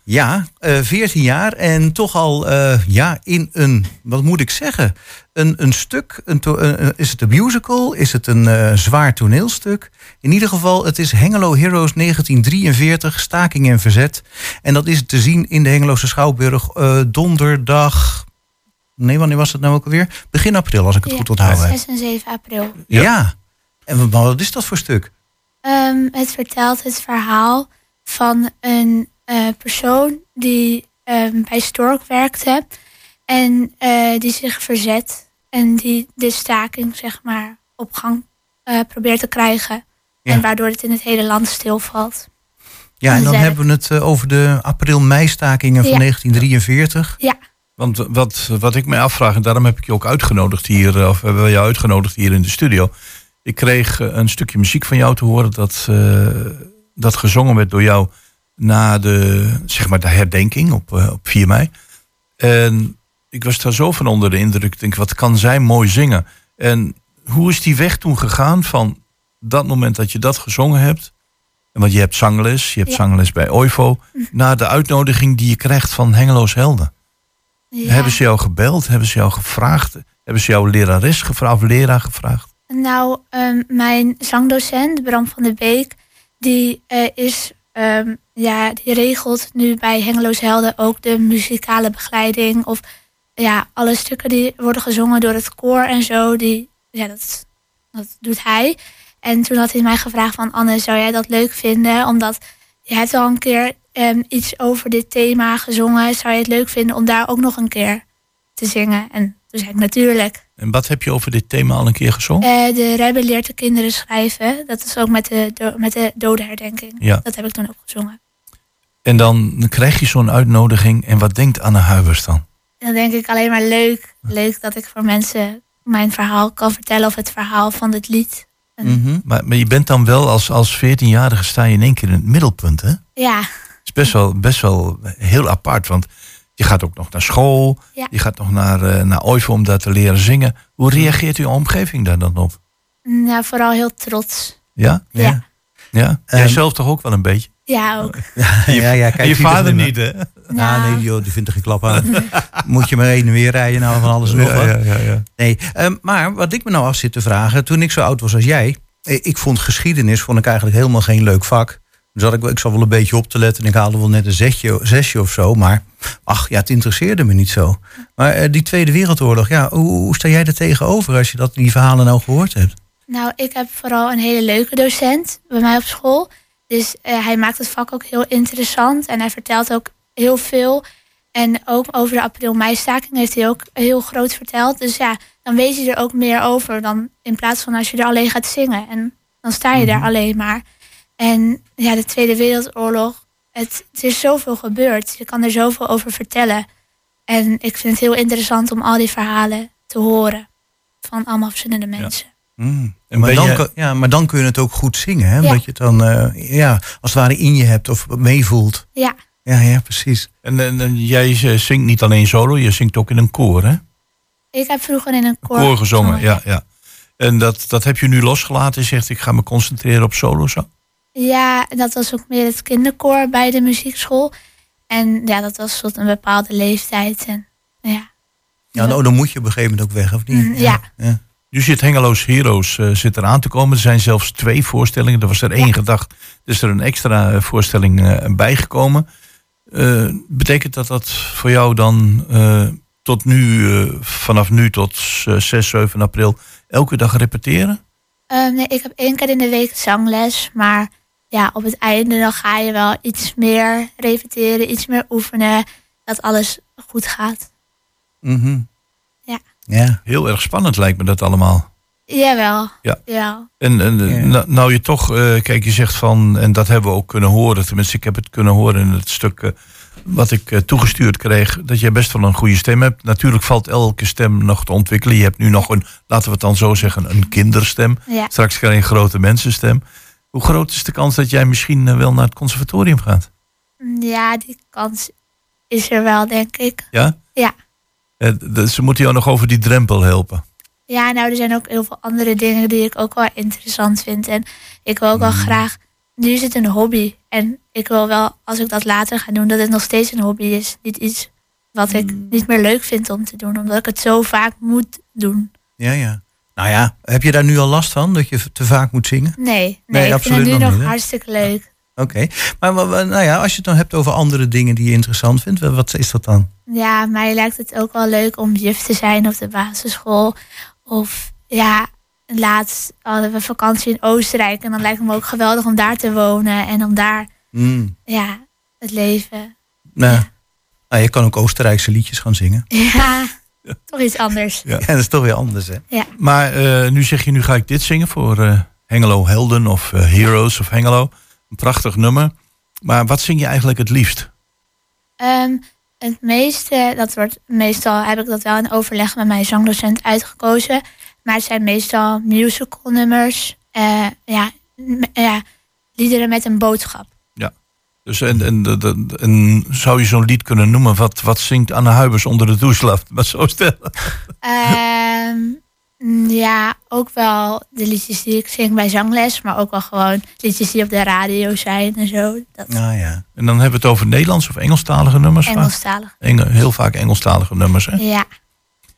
Ja, eh 14 jaar en toch al eh, ja, in een, wat moet ik zeggen, een, een stuk. Een to- is het een musical? Is het een eh, zwaar toneelstuk? In ieder geval, het is Hengelo Heroes 1943, staking en verzet. En dat is te zien in de Hengeloze Schouwburg eh, donderdag. Nee, wanneer was het nou ook alweer? Begin april, als ik het Ja, goed onthouden heb. 6 en 7 april. Ja. Ja. En wat, is dat voor stuk? Ehm, het vertelt het verhaal van een eh, persoon die ehm, bij Stork werkte. En eh, die zich verzet. En die de staking zeg maar op gang eh, probeert te krijgen. Ja. En waardoor het in het hele land stilvalt. Ja, en dan hebben we het over de april-mei-stakingen van Ja. 1943. Want wat, wat ik mij afvraag, en daarom heb ik je ook uitgenodigd hier, of hebben we jou uitgenodigd hier in de studio. Ik kreeg eh, een stukje muziek van jou te horen dat, eh, dat gezongen werd door jou na de, zeg maar de herdenking op, eh, op 4 mei. En ik was daar zo van onder de indruk. Ik denk, wat kan zij mooi zingen? En hoe is die weg toen gegaan van dat moment dat je dat gezongen hebt? En Want je hebt zangles, je hebt Ja. zangles bij OIVO. Naar de uitnodiging die je krijgt van Hengeloos Helden. Ja. Hebben ze jou gebeld? Hebben ze jou gevraagd? Hebben ze jouw lerares gevraagd of leraar gevraagd? Nou, ehm, mijn zangdocent, Bram van der Beek, die eh, is, ehm, ja, die regelt nu bij Hengeloos Helden ook de muzikale begeleiding. Of ja, alle stukken die worden gezongen door het koor en zo, die, ja, dat, dat doet hij. En toen had hij mij gevraagd van Anne, zou jij dat leuk vinden? Omdat je hebt al een keer ehm, iets over dit thema gezongen. Zou je het leuk vinden om daar ook nog een keer te zingen? En toen zei ik natuurlijk. En wat heb je over dit thema al een keer gezongen? Eh, de Rebbe leert de kinderen schrijven. Dat is ook met de, met de dodenherdenking. Ja. Dat heb ik toen ook gezongen. En dan krijg je zo'n uitnodiging. En wat denkt Anne Huibers dan? En dan denk ik alleen maar leuk. Leuk dat ik voor mensen mijn verhaal kan vertellen. Of het verhaal van het lied. Mhm. Maar, maar je bent dan wel als, als 14-jarige sta je in één keer in het middelpunt, hè? Het Ja, is best wel, best wel heel apart. Want je gaat ook nog naar school. Ja. Je gaat nog naar, eh naar om daar te leren zingen. Hoe reageert uw omgeving daar dan op? nou, vooral heel trots. Ja? Ja, Ja. ja. Ja? Jij Ehm, zelf toch ook wel een beetje? ook. Ja, ja, ja, kijk, en je vader niet, hè? Ja, Nou, nee, joh, die vindt er geen klap aan. Moet je maar heen en weer rijden nou van alles en nog wat. ja, ja, ja. Nee, ehm, maar wat ik me nou af zit te vragen, toen ik zo oud was als jij, eh, ik vond geschiedenis vond ik eigenlijk helemaal geen leuk vak. Dus had ik, ik zat wel een beetje op te letten en ik haalde wel net een zesje, zesje of zo. Maar ach ja, het interesseerde me niet zo. Maar eh, die Tweede Wereldoorlog, ja, hoe, hoe sta jij er tegenover als je dat, die verhalen nou gehoord hebt? Nou, ik heb vooral een hele leuke docent bij mij op school. Dus eh, hij maakt het vak ook heel interessant. En hij vertelt ook heel veel. En ook over de april-mei-staking heeft hij ook heel groot verteld. Dus ja, dan weet je er ook meer over dan in plaats van als je er alleen gaat zingen. En dan sta je daar alleen maar. En ja, de Tweede Wereldoorlog, het, het is zoveel gebeurd. Je kan er zoveel over vertellen. En ik vind het heel interessant om al die verhalen te horen. Van allemaal verschillende mensen. En Maar dan, je- kun- ja, maar dan kun je het ook goed zingen, hè? Ja. Omdat je het dan eh, ja, als het ware in je hebt of meevoelt. Ja, Ja, ja, precies. En, en, en jij eh, zingt niet alleen solo, je zingt ook in een koor, hè? Ik heb vroeger in een koor, Koor gezongen, ja, ja. En dat, dat heb je nu losgelaten. Je zegt, ik ga me concentreren op solo zo. Ja, dat was ook meer het kinderkoor bij de muziekschool. En ja, dat was tot een bepaalde leeftijd. En ja, Ja, nou, dan moet je op een gegeven moment ook weg, of niet? Mm, ja. ja. Nu zit Hengeloos Heroes eh, zit eraan te komen. Er zijn zelfs twee voorstellingen. Er was er één gedacht. Dus er een extra eh, voorstelling eh, bijgekomen. Betekent dat dat voor jou dan tot nu, vanaf nu tot eh, 6, 7 april, elke dag repeteren? Nee, ik heb één keer in de week zangles. Maar ja, op het einde dan ga je wel iets meer repeteren, iets meer oefenen. Dat alles goed gaat. Mhm. Ja. Ja. Heel erg spannend lijkt me dat allemaal. Jawel. Ja. Jawel. En, en Ja. nou, nou je toch, eh, kijk, je zegt van, en dat hebben we ook kunnen horen. Tenminste, ik heb het kunnen horen in het stuk eh, wat ik eh, toegestuurd kreeg. Dat jij best wel een goede stem hebt. Natuurlijk valt elke stem nog te ontwikkelen. Je hebt nu nog een, laten we het dan zo zeggen, een kinderstem. Ja. Straks krijg je een grote mensenstem. Hoe groot is de kans dat jij misschien eh, wel naar het conservatorium gaat? ja, die kans is er wel, denk ik. Ja? Ja. Eh, Ze moeten jou nog over die drempel helpen. Ja, nou, er zijn ook heel veel andere dingen die ik ook wel interessant vind. En ik wil ook wel graag. Nu is het een hobby. En ik wil wel, als ik dat later ga doen, dat het nog steeds een hobby is. Niet iets wat ik niet meer leuk vind om te doen, omdat ik het zo vaak moet doen. Ja, ja. Nou ja, heb je daar nu al last van, dat je te vaak moet zingen? Nee, nee, Nee, ik vind absoluut het nu nog hartstikke leuk. Oké. Maar nou ja, als je het dan hebt over andere dingen die je interessant vindt, wa- wat is dat dan? Ja, mij lijkt het ook wel leuk om juf te zijn op de basisschool. Of ja, laatst hadden we vakantie in Oostenrijk. En dan lijkt het me ook geweldig om daar te wonen. En om daar, Hmm. ja, het leven. Nou, nou, je kan ook Oostenrijkse liedjes gaan zingen. Ja, toch iets anders. Ja. Ja, dat is toch weer anders, hè? Ja. Maar eh, nu zeg je, nu ga ik dit zingen voor eh, Hengelo Helden of eh, Heroes of Hengelo. Een prachtig nummer. Maar wat zing je eigenlijk het liefst? Ehm, het meeste, dat wordt meestal, heb ik dat wel in overleg met mijn zangdocent uitgekozen. Maar het zijn meestal musical nummers. eh, ja, ja, liederen met een boodschap. Dus en, en, en zou je zo'n lied kunnen noemen? Wat, wat zingt Anne Huibers onder de douche? Laat maar zo stellen. Mm, ja, ook wel de liedjes die ik zing bij zangles, maar ook wel gewoon liedjes die op de radio zijn en zo. Dat Nou ja. En dan hebben we het over Nederlands of Engelstalige nummers. vaak? Engelstalig. Engel- heel vaak Engelstalige nummers. Hè? Ja.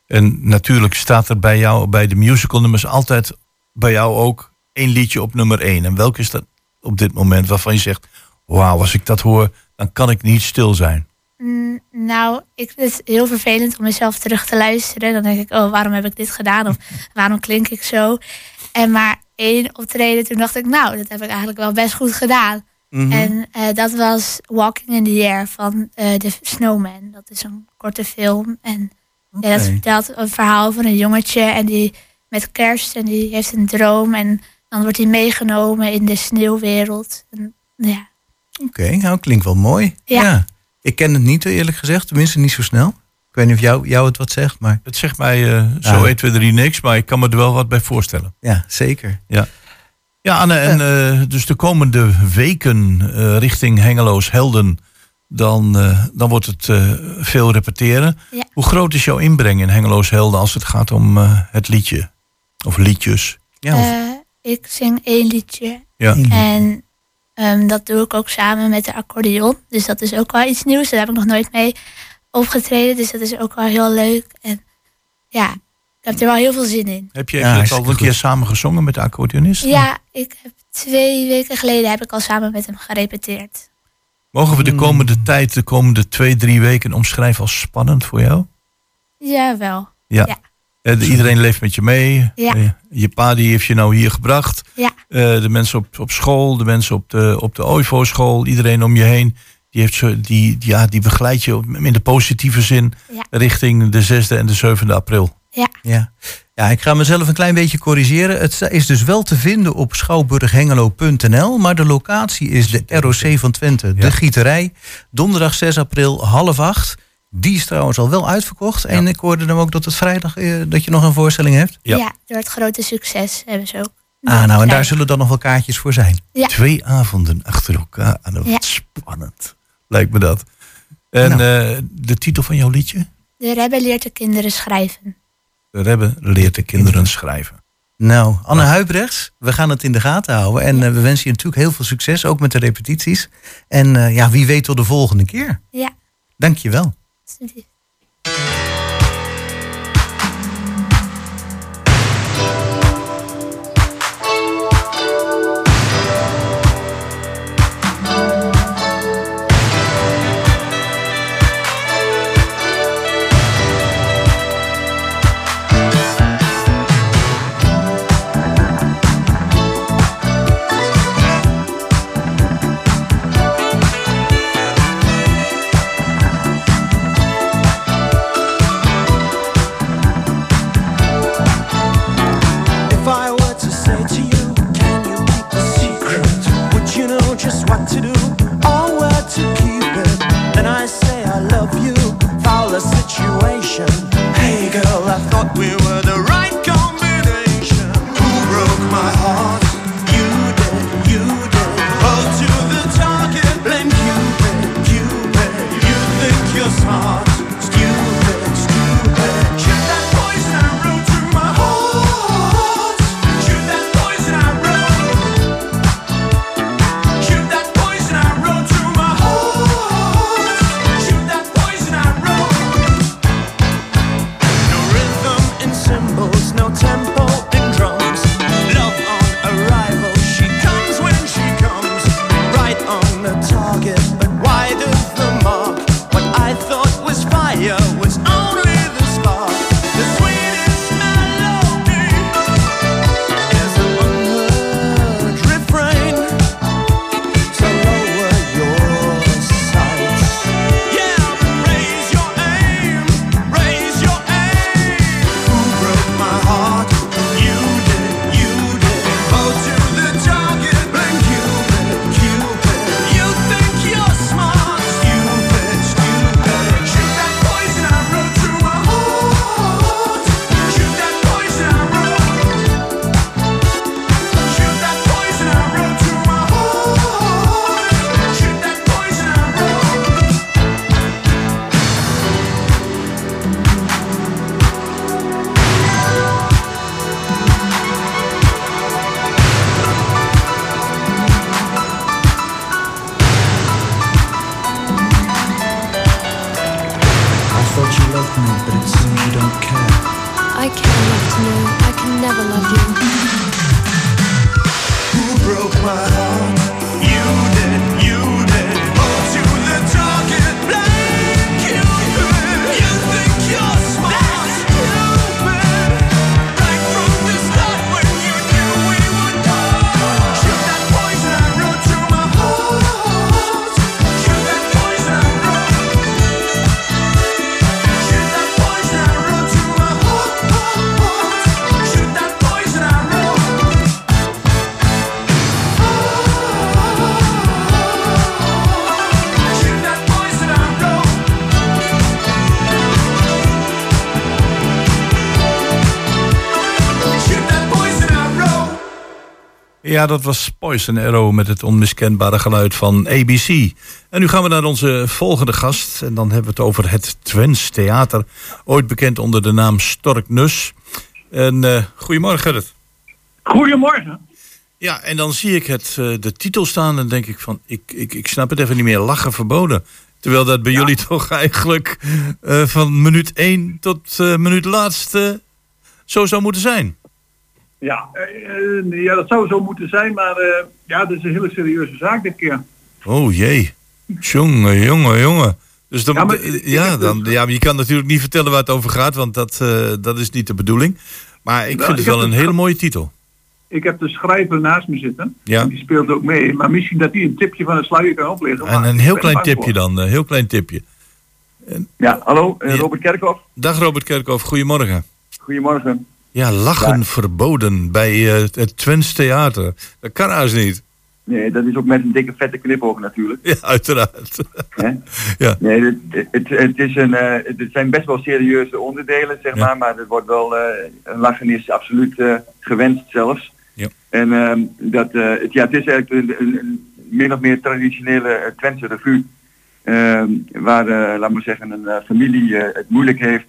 En natuurlijk staat er bij jou, bij de musical nummers, altijd bij jou ook één liedje op nummer één. En welke is dat op dit moment waarvan je zegt, wauw, als ik dat hoor, dan kan ik niet stil zijn. Mm, nou, ik vind het heel vervelend om mezelf terug te luisteren. Dan denk ik, oh, waarom heb ik dit gedaan? Of waarom klink ik zo? En maar één optreden, toen dacht ik, nou, dat heb ik eigenlijk wel best goed gedaan. Mhm. En eh, dat was Walking in the Air van eh The Snowman. Dat is een korte film. En ja, dat vertelt een verhaal van een jongetje en die met kerst en die heeft een droom. En dan wordt hij meegenomen in de sneeuwwereld. En, ja. Oké, nou klinkt wel mooi. Ja. Ik ken het niet eerlijk gezegd, tenminste niet zo snel. Ik weet niet of jou, jou het wat zegt, maar Het zegt mij eh, zo Ja. 1, 2, 3 niks, maar ik kan me er wel wat bij voorstellen. ja, zeker. Ja, Anne, en eh, dus de komende weken eh, richting Hengeloos Helden, dan, eh, dan wordt het eh, veel repeteren. Ja. Hoe groot is jouw inbreng in Hengeloos Helden als het gaat om eh, het liedje? Of liedjes? Ja, of- Eh, ik zing één liedje Ja. En ehm, dat doe ik ook samen met de accordeon. Dus dat is ook wel iets nieuws. Daar heb ik nog nooit mee opgetreden. Dus dat is ook wel heel leuk. En ja, ik heb er wel heel veel zin in. Heb je, Ja, al een keer samen gezongen met de accordeonist? Ja, ik heb twee weken geleden heb ik al samen met hem gerepeteerd. Mogen we de Hmm. komende tijd, de komende twee, drie weken omschrijven als spannend voor jou? Jawel. Ja. Ja. Eh, de- iedereen leeft met je mee. Ja. Eh, je pa die heeft je nou hier gebracht. Ja. Eh, de mensen op, op school, de mensen op de, op de OIVO-school, iedereen om je heen. Die, heeft zo, die, ja, die begeleidt je op- in de positieve zin Ja. richting de 6e en de 7e april. Ja. ja, ik ga mezelf een klein beetje corrigeren. Het is dus wel te vinden op schouwburghengelo.nl, maar de locatie is de ROC van Twente, de Ja. Gieterij. Donderdag 6 april, half acht. Die is trouwens al wel uitverkocht. En ik hoorde dan ook dat het vrijdag eh, dat je nog een voorstelling hebt. Ja. Ja. door het grote succes hebben ze ook. Ah, nou, en daar zullen dan nog wel kaartjes voor zijn. Ja. Twee avonden achter elkaar. Wat Ja. spannend. Lijkt me dat. En eh, de titel van jouw liedje? De Rebbe leert de kinderen schrijven. De Rebbe leert de kinderen schrijven. Nou, Anne Huibrechts, we gaan het in de gaten houden. En eh, we wensen je natuurlijk heel veel succes, ook met de repetities. En eh, ja, wie weet tot de volgende keer. Ja, Dank je wel. Alsjeblieft. Rebbe Hey girl, I thought we were. Ja, dat was Poison Arrow met het onmiskenbare geluid van ABC. En nu gaan we naar onze volgende gast. En dan hebben we het over het Twents Theater. Ooit bekend onder de naam Stork Nus. En eh goedemorgen Gerrit. Goedemorgen. Ja, en dan zie ik het, eh, de titel staan en denk ik van... Ik, ik, ik snap het even niet meer, lachen verboden. Terwijl dat bij jullie toch eigenlijk eh, van minuut 1 tot minuut laatste zo zou moeten zijn. Ja, eh, ja, dat zou zo moeten zijn, maar eh, ja, dat is een hele serieuze zaak dit keer. Oh jee. Jongen, jongen, jongen. Dus dan, Ja, maar dan, ja, maar je kan natuurlijk niet vertellen waar het over gaat, want dat, eh, dat is niet de bedoeling. Maar ik Nou, vind ik het wel een hele mooie titel. Ik heb de schrijver naast me zitten. Ja. En die speelt ook mee. Maar misschien dat hij een tipje van het sluier kan opleggen. En een heel klein tipje dan, een heel klein tipje. Ja, hallo. Robert Kerkhoff. Dag Robert Kerkhoff, goedemorgen. Goedemorgen. Ja, lachen Ja. verboden bij eh, het Twents Theater. Dat kan haast niet. Nee, dat is ook met een dikke vette knipoog natuurlijk. Ja, uiteraard. Ja. Nee, het, het, het, is een, eh, het zijn best wel serieuze onderdelen, zeg Ja. maar. Maar het wordt wel, eh, een lachen is absoluut gewenst zelfs. Ja. En ehm, dat, het, ja, het is eigenlijk een, een, een min of meer traditionele Twentse revue. Ehm, waar, laat maar zeggen, een familie het moeilijk heeft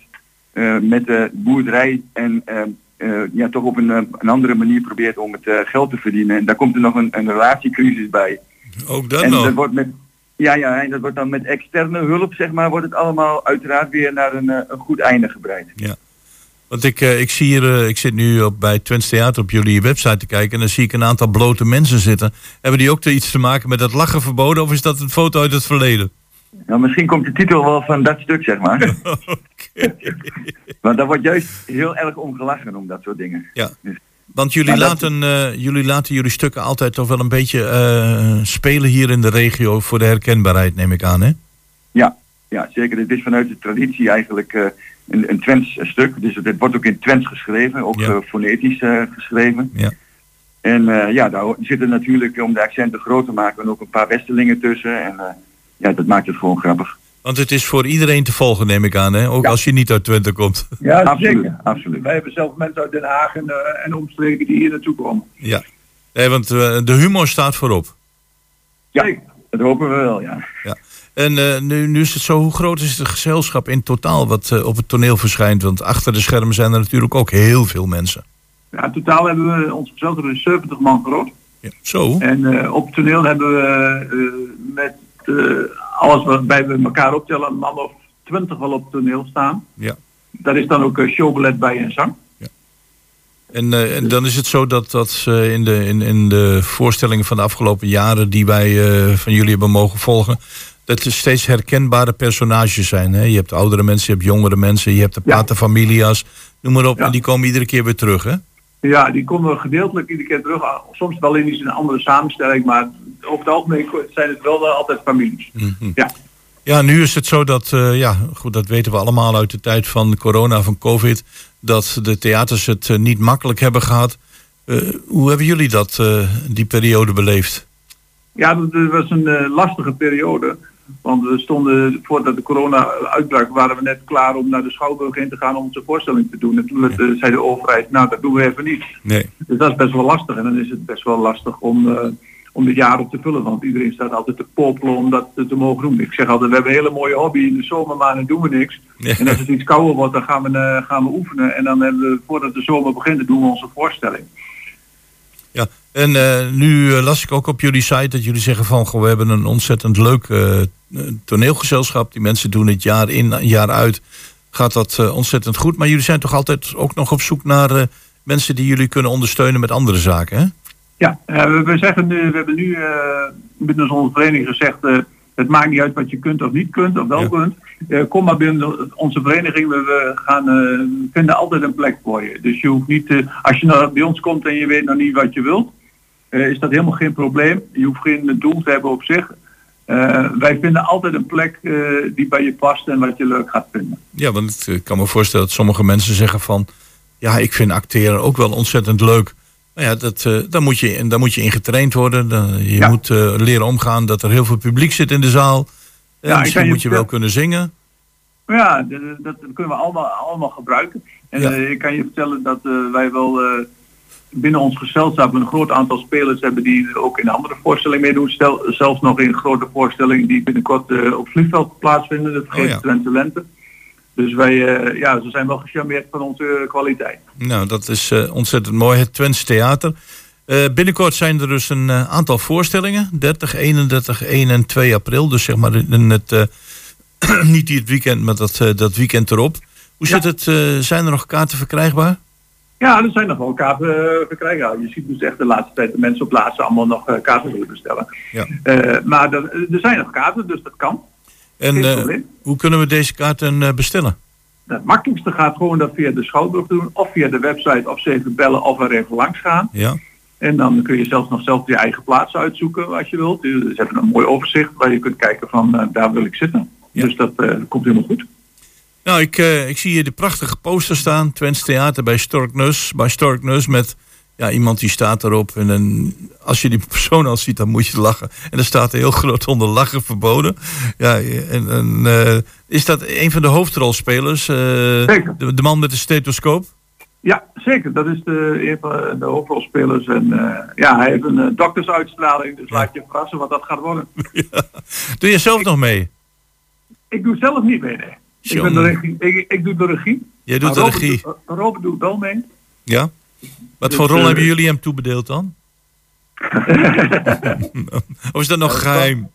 met de boerderij en ehm, eh, ja, toch op een, eh, een andere manier probeert om het eh, geld te verdienen. En daar komt er nog een, een relatiecrisis bij. Ook dat en nog. dat wordt met, ja, ja, en dat wordt dan met externe hulp, zeg maar, wordt het allemaal uiteraard weer naar een, eh, een goed einde gebreid. Want ik, eh, ik zie hier, eh, ik zit nu op, bij Twents Theater op jullie website te kijken en dan zie ik een aantal blote mensen zitten. Hebben die ook te iets te maken met dat lachen verboden of is dat een foto uit het verleden? Nou, misschien komt de titel wel van dat stuk, zeg maar. Want daar wordt juist heel erg om gelachen om dat soort dingen. Want jullie, Maar dat- laten, eh, jullie laten jullie stukken altijd toch wel een beetje eh, spelen hier in de regio voor de herkenbaarheid, neem ik aan, hè? Ja, zeker. Het is vanuit de traditie eigenlijk eh, een, een Twents stuk. Dus het wordt ook in Twents geschreven, ook Ja. fonetisch geschreven. Ja. En ja, daar zitten natuurlijk, om de accenten groot te maken, ook een paar Westelingen tussen. En ja, dat maakt het gewoon grappig. Want het is voor iedereen te volgen, neem ik aan, hè? Ook Ja. als je niet uit Twente komt. Ja, Absoluut, zeker. absoluut. Wij hebben zelf mensen uit Den Haag en, eh, en omstreken die hier naartoe komen. ja. Nee, want eh, de humor staat voorop. Ja, Zeker. dat hopen we wel, ja. En eh, nu, nu is het zo, hoe groot is het gezelschap in totaal wat eh, op het toneel verschijnt? Want achter de schermen zijn er natuurlijk ook heel veel mensen. Ja, in totaal hebben we ons gezelschap is 70 man groot. Ja. Zo? En eh, op het toneel hebben we eh, met eh, alles waarbij we elkaar optellen, een man of 20 wel op het toneel staan. Ja. Daar is dan ook eh, showballet bij en zang. En, eh, en dan is het zo dat, dat in, de, in, in de voorstellingen van de afgelopen jaren die wij van jullie hebben mogen volgen, dat er steeds herkenbare personages zijn. Hè? Je hebt oudere mensen, je hebt jongere mensen, je hebt de Ja. paterfamilia's, noem maar op. Ja. En die komen iedere keer weer terug, hè? Ja, die komen gedeeltelijk iedere keer terug. Ah, Soms wel in iets een andere samenstelling, maar over het algemeen zijn het wel eh, altijd families. Mhm. Ja. Ja, nu is het zo dat, eh, ja, goed, dat weten we allemaal uit de tijd van corona, van covid, dat de theaters het eh, niet makkelijk hebben gehad. Eh, hoe hebben jullie dat, eh, die periode beleefd? Ja, dat was een eh, lastige periode. Want we stonden, voordat de corona uitbrak, waren we net klaar om naar de Schouwburg in te gaan om onze voorstelling te doen. En toen eh, zei de overheid, nou dat doen we even niet. Nee. Dus dat is best wel lastig. En dan is het best wel lastig om, eh, om dit jaar op te vullen. Want iedereen staat altijd te popelen om dat te mogen doen. Ik zeg altijd, we hebben een hele mooie hobby. In de zomermaanden doen we niks. Ja. En als het iets kouder wordt, dan gaan we, eh, gaan we oefenen. En dan hebben we, voordat de zomer begint, doen we onze voorstelling. Ja, en eh, nu eh, las ik ook op jullie site dat jullie zeggen van... Goh, we hebben een ontzettend leuk eh, toneelgezelschap. Die mensen doen het jaar in, jaar uit. Gaat dat ontzettend goed. Maar jullie zijn toch altijd ook nog op zoek naar mensen die jullie kunnen ondersteunen met andere zaken, hè? Ja, we, zeggen nu, we hebben nu binnen onze vereniging gezegd, het maakt niet uit wat je kunt of niet kunt of wel Ja. kunt. Eh, kom maar binnen onze vereniging, we, gaan, eh, vinden altijd een plek voor je. Dus je hoeft niet, eh, als je nou bij ons komt en je weet nog niet wat je wilt, is dat helemaal geen probleem. Je hoeft geen doel te hebben op zich. Wij vinden altijd een plek die bij je past en wat je leuk gaat vinden. Ja, want ik kan me voorstellen dat sommige mensen zeggen van... ja, ik vind acteren ook wel ontzettend leuk. Nou ja, dat, eh daar, moet je, en daar moet je in getraind worden. Dan, je Ja. moet eh, leren omgaan dat er heel veel publiek zit in de zaal. Ja, Ja, misschien moet je wel kunnen zingen. Ja, dat kunnen we allemaal, allemaal gebruiken. En Ja. eh, ik kan je vertellen dat wij wel binnen ons gezelschap een groot aantal spelers hebben die ook in andere voorstellingen meedoen. Stel, zelfs nog in grote voorstellingen die binnenkort op het vliegveld plaatsvinden, de Vergeten Oh ja. Dus wij, eh, ja, ze zijn wel gecharmeerd van onze kwaliteit. Nou, dat is eh, ontzettend mooi. Het Twents Theater. Eh, binnenkort zijn er dus een aantal voorstellingen. 30, 31, 1 en 2 april. Dus zeg maar in het, niet dit weekend, maar dat, dat weekend erop. Hoe Ja. zit het? zijn er nog kaarten verkrijgbaar? Ja, er zijn nog wel kaarten verkrijgbaar. Je ziet dus echt de laatste tijd de mensen op laatste allemaal nog kaarten willen bestellen. Ja. Maar er zijn nog kaarten, dus dat kan. En eh, hoe kunnen we deze kaarten eh, bestellen? Het makkelijkste gaat gewoon dat via de Schouwburg doen, of via de website, of ze even bellen of er even langs gaan. Ja. En dan kun je zelfs nog zelf je eigen plaats uitzoeken als je wilt. Dus ze hebben een mooi overzicht waar je kunt kijken van eh, daar wil ik zitten. Ja. Dus dat komt helemaal goed. Nou, ik, ik zie hier de prachtige poster staan. Twents Theater bij Storknus. Bij Storknus met ja, iemand die staat erop. En dan, als je die persoon al ziet, dan moet je lachen. En er staat heel groot onder lachen verboden. Ja, en, en, eh, is dat een van de hoofdrolspelers? Zeker. de, de man met de stethoscoop? Ja, zeker. Dat is de, een van de hoofdrolspelers. En eh, ja, hij heeft een doktersuitstraling. Dus Ja. laat je verrassen wat dat gaat worden. Doe je zelf nog mee? Ik doe zelf niet mee, nee. Ik, ben de regie, ik, ik doe de regie. Jij doet de regie. Robert doet wel mee. Ja? Wat Dus, voor rol eh, hebben jullie hem toebedeeld dan? of is dat nog geheim?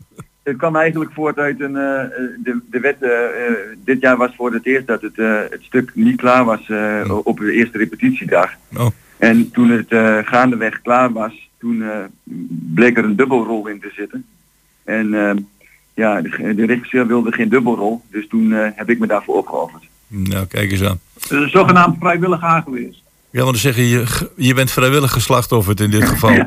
Het kwam eigenlijk voort uit een, eh, de, de wet, eh, eh, dit jaar was voor het eerst dat het, eh, het stuk niet klaar was eh, op de eerste repetitiedag. Oh. En toen het eh, gaandeweg klaar was, toen eh, bleek er een dubbelrol in te zitten. En eh, ja, de, de regisseur wilde geen dubbelrol, dus toen eh, heb ik me daarvoor opgeofferd. Nou, kijk eens aan. Het is zogenaamd vrijwillig aangewezen. Ja, want dan zeggen je, je bent vrijwillig geslachtofferd in dit geval.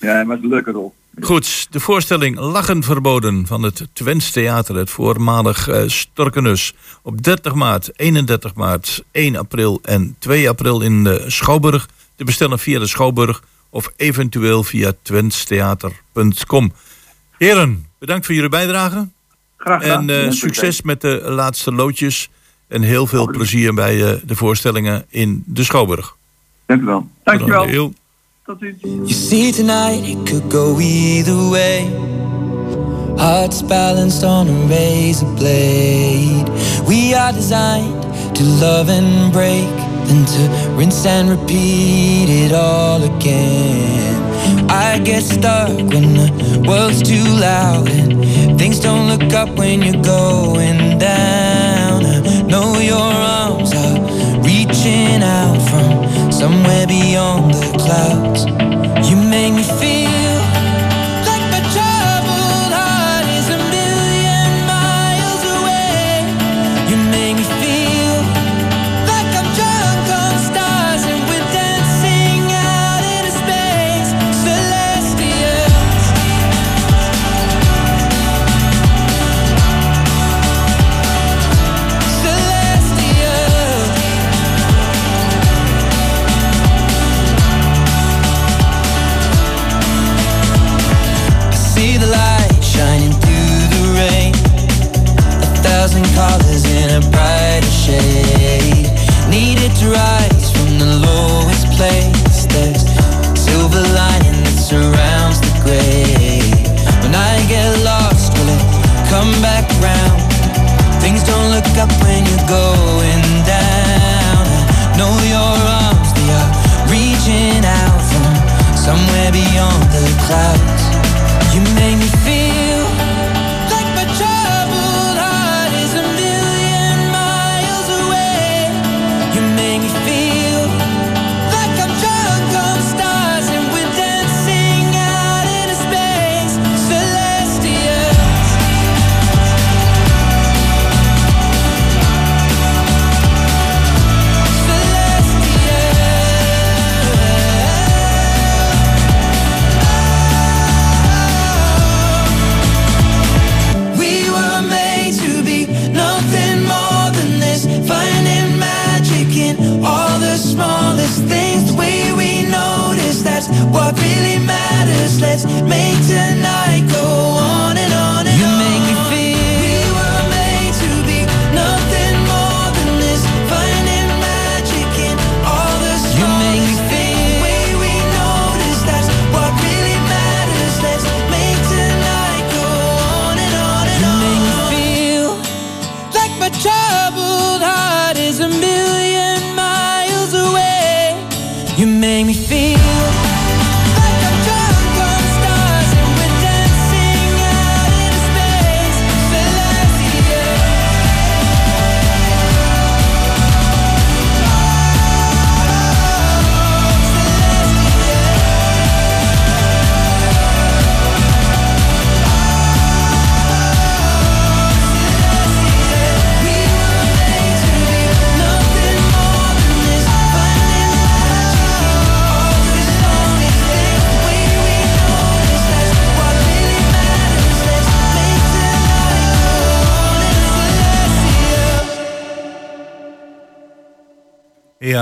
Ja, het was een leuke rol. Goed, de voorstelling Lachen Verboden van het Twents Theater, het voormalig eh, Storkenus. Op 30 maart, 31 maart, 1 april en 2 april in de Schouwburg. Te bestellen via de Schouwburg of eventueel via twentstheater.com. Heren, bedankt voor jullie bijdrage. Graag gedaan. En eh, succes met de laatste loodjes. En heel veel plezier bij eh, de voorstellingen in de Schouwburg. Dank u wel. Dankjewel. Heel- Tot ziens. You see tonight it could go either way. Hearts balanced on a razor blade. We are designed to love and break, then to rinse and repeat it all again. I get stuck when the world's too loud and things don't look up when you're going down. I know your arms are reaching out from somewhere beyond the clouds. Thousand colors in a brighter shade. Needed to rise from the lowest place. There's silver lining that surrounds the gray. When I get lost, will it come back round? Things don't look up when you're going down. I know your arms, they are reaching out from somewhere beyond the clouds. You make me feel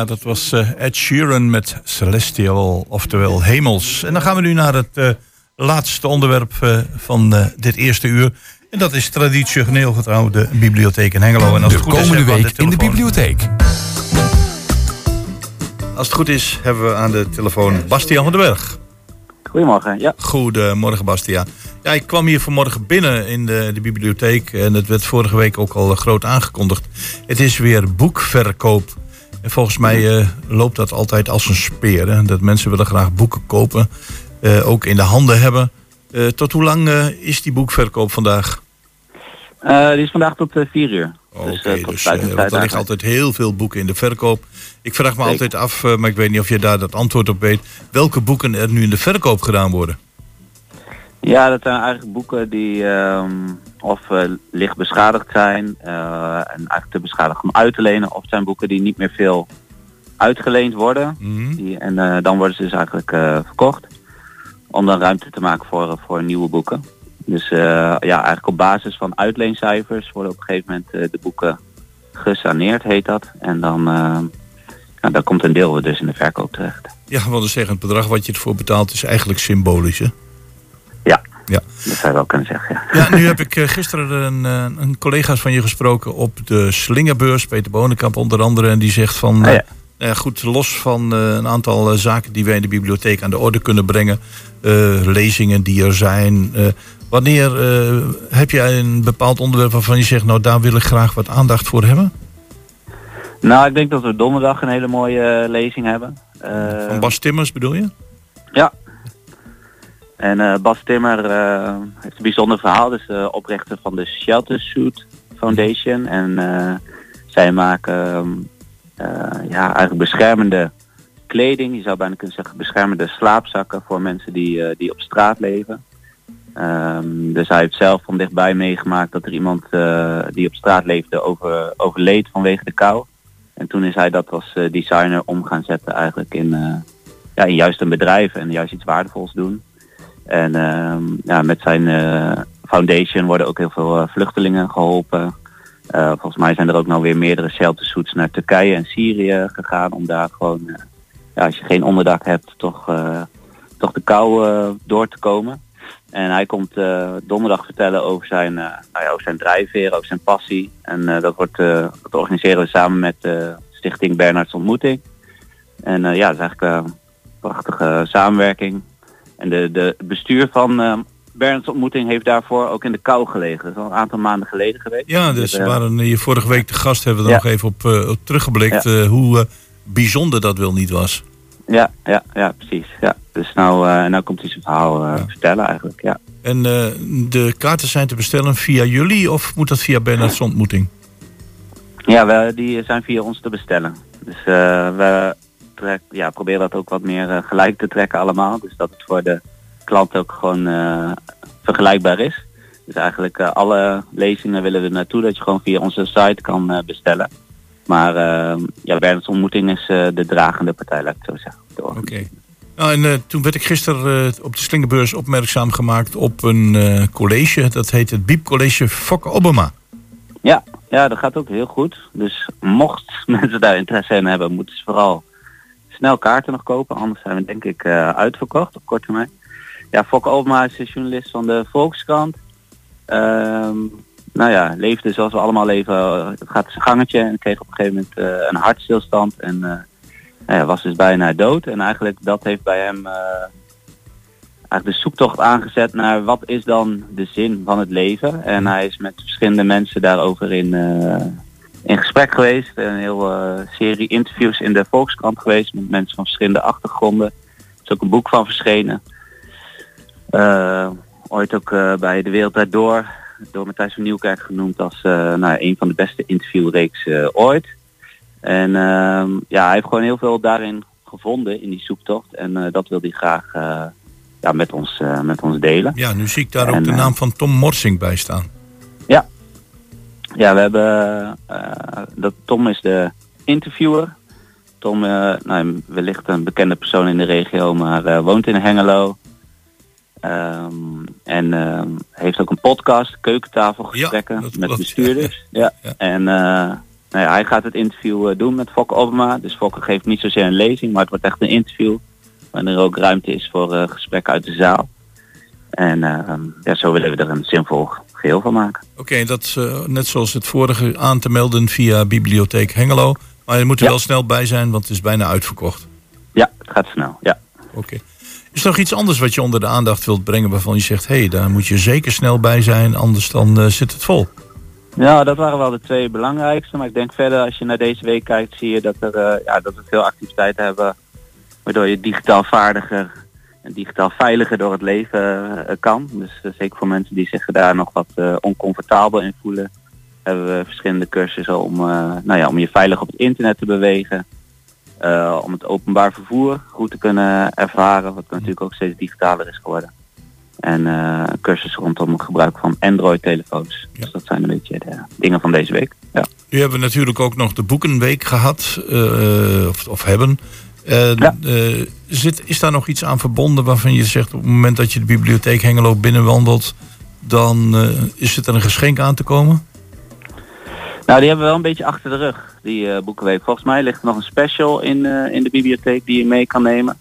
Ja, dat was eh, Ed Sheeran met Celestial, oftewel Hemels. En dan gaan we nu naar het eh, laatste onderwerp eh, van eh, dit eerste uur. En dat is traditioneel getrouw de bibliotheek in Hengelo. En als De het goed is, komende aan week in de bibliotheek. Als het goed is, hebben we aan de telefoon Bastiaan van den Berg. Goedemorgen, ja. Goedemorgen, Bastiaan. Ja, ik kwam hier vanmorgen binnen in de, de bibliotheek. En het werd vorige week ook al groot aangekondigd. Het is weer boekverkoop. En volgens mij eh, loopt dat altijd als een speer. Hè? Dat mensen willen graag boeken kopen. eh, ook in de handen hebben. Eh, tot hoe lang is die boekverkoop vandaag? Die is vandaag tot eh, 4 uur. Oké, dus dus, want er liggen altijd heel veel boeken in de verkoop. Ik vraag me Zeker. altijd af, maar ik weet niet of je daar dat antwoord op weet. Welke boeken er nu in de verkoop gedaan worden? Ja, dat zijn eigenlijk boeken die ehm, of eh, licht beschadigd zijn eh, en eigenlijk te beschadigd om uit te lenen. Of zijn boeken die niet meer veel uitgeleend worden. Mhm. Die, en eh, dan worden ze dus eigenlijk verkocht. Om dan ruimte te maken voor, voor nieuwe boeken. Dus ja, eigenlijk op basis van uitleencijfers worden op een gegeven moment de boeken gesaneerd, heet dat. En dan, nou, dan komt een deel dus in de verkoop terecht. Ja, want zeggen, het bedrag wat je ervoor betaalt is eigenlijk symbolisch. Hè? Ja, Ja. dat zou je wel kunnen zeggen. Ja. Ja, nu heb ik eh, gisteren een, eh, een collega's van je gesproken op de Slingerbeurs, Peter Bonenkamp onder andere, en die zegt van, Ah, eh, ja. goed, los van een aantal zaken die wij in de bibliotheek aan de orde kunnen brengen, lezingen die er zijn, wanneer heb jij een bepaald onderwerp waarvan je zegt, nou daar wil ik graag wat aandacht voor hebben? Nou, ik denk dat we donderdag een hele mooie lezing hebben. Van Bas Timmers bedoel je? Ja. En eh, Bas Timmer eh, heeft een bijzonder verhaal. Dus de oprichter van de Shelter Suit Foundation. En eh, zij maken ehm, eh, ja, eigenlijk beschermende kleding. Je zou bijna kunnen zeggen beschermende slaapzakken voor mensen die, eh, die op straat leven. Ehm, dus hij heeft zelf van dichtbij meegemaakt dat er iemand eh, die op straat leefde over, overleed vanwege de kou. En toen is hij dat als eh, designer om gaan zetten eigenlijk in, eh, ja, in juist een bedrijf en juist iets waardevols doen. En ehm, ja, met zijn eh, foundation worden ook heel veel eh, vluchtelingen geholpen. Eh, volgens mij zijn er ook nou weer meerdere sheltersuits naar Turkije en Syrië gegaan om daar gewoon, ja, als je geen onderdak hebt, toch, toch de kou door te komen. En hij komt donderdag vertellen over zijn, nou ja, over zijn drijfveer, over zijn passie. En dat, wordt, dat organiseren we samen met Stichting Bernards Ontmoeting. En ja, het is eigenlijk een prachtige samenwerking. En de, de bestuur van eh Bernards Ontmoeting heeft daarvoor ook in de kou gelegen. Dat is al een aantal maanden geleden geweest. Ja, dus eh, waren hier vorige week de gast hebben we er Ja. nog even op, eh, op teruggeblikt eh, hoe eh, bijzonder dat wel niet was. Ja, ja, ja, precies. Ja. Dus nou, eh, nou komt hij zijn verhaal eh, vertellen eigenlijk. Ja. En eh, de kaarten zijn te bestellen via jullie of moet dat via Bernard's ontmoeting? Ja, we, die zijn via ons te bestellen. Dus eh, we trek, ja, proberen dat ook wat meer eh, gelijk te trekken allemaal. Dus dat het voor de klant ook gewoon eh, vergelijkbaar is. Dus eigenlijk eh, alle lezingen willen we naartoe dat je gewoon via onze site kan bestellen. Maar eh, ja, Bernard's ontmoeting is de dragende partij, laat ik zo zeggen. Oké. Nou, en toen werd ik gisteren op de Slingerbeurs opmerkzaam gemaakt op een college. Dat heet het Biep College Fokke Obama. Ja, ja, dat gaat ook heel goed. Dus mocht mensen daar interesse in hebben, moeten ze vooral snel kaarten nog kopen. Anders zijn we denk ik eh, uitverkocht op korte termijn. Ja, Fokke Obama is journalist van de Volkskrant. Ehm, nou ja, leefde zoals we allemaal leven. Het gaat zijn gangetje en kreeg op een gegeven moment eh, een hartstilstand. En eh, nou was dus bijna dood. En eigenlijk dat heeft bij hem eigenlijk de zoektocht aangezet naar wat is dan de zin van het leven. En hij is met verschillende mensen daarover in, in gesprek geweest. Een hele serie interviews in de Volkskrant geweest met mensen van verschillende achtergronden. Er is ook een boek van verschenen. Eh, ooit ook eh, bij De Wereld Door, door Matthijs van Nieuwkerk genoemd als eh, nou, een van de beste interviewreeksen ooit. En ehm, ja, hij heeft gewoon heel veel daarin gevonden in die zoektocht. En eh, dat wil hij graag eh, ja, met, ons, eh, met ons delen. Ja, nu zie ik daar ook de eh, naam van Tom Morsing bij staan. Ja, we hebben, eh, dat Tom is de interviewer. Tom, eh, nou, wellicht een bekende persoon in de regio, maar eh, woont in Hengelo. Ehm, en ehm, heeft ook een podcast, keukentafelgesprekken Ja, met klopt. bestuurders. Ja. Ja. En nou ja, hij gaat het interview doen met Fokke Obama. Dus Fokke geeft niet zozeer een lezing, maar het wordt echt een interview. Waarin er ook ruimte is voor gesprekken uit de zaal. En ehm, ja, zo willen we er een zinvol geheel van maken. Oké, dat is eh, net zoals het vorige aan te melden via Bibliotheek Hengelo. Maar je moet er Ja. wel snel bij zijn, want het is bijna uitverkocht. Ja, het gaat snel. Ja. Oké. Is er nog iets anders wat je onder de aandacht wilt brengen waarvan je zegt... hé, hey, daar moet je zeker snel bij zijn, anders dan eh, zit het vol. Ja, dat waren wel de twee belangrijkste. Maar ik denk verder, als je naar deze week kijkt, zie je dat, er, eh, ja, dat we veel activiteiten hebben. Waardoor je digitaal vaardiger digitaal veiliger door het leven eh, kan. Dus eh, zeker voor mensen die zich daar nog wat eh, oncomfortabel in voelen. Hebben we verschillende cursussen om, nou ja, om je veilig op het internet te bewegen. Om het openbaar vervoer goed te kunnen ervaren. Wat natuurlijk ook steeds digitaler is geworden. En eh cursus rondom het gebruik van Android-telefoons. Ja. Dus dat zijn een beetje de dingen van deze week. Ja. Nu hebben we natuurlijk ook nog de Boekenweek gehad, eh, of, of hebben. Ja. eh, zit, is daar nog iets aan verbonden waarvan je zegt... op het moment dat je de bibliotheek Hengelo binnenwandelt... dan eh, is het er een geschenk aan te komen? Nou, die hebben we wel een beetje achter de rug, die boekenweek. Volgens mij ligt er nog een special in, in de bibliotheek die je mee kan nemen.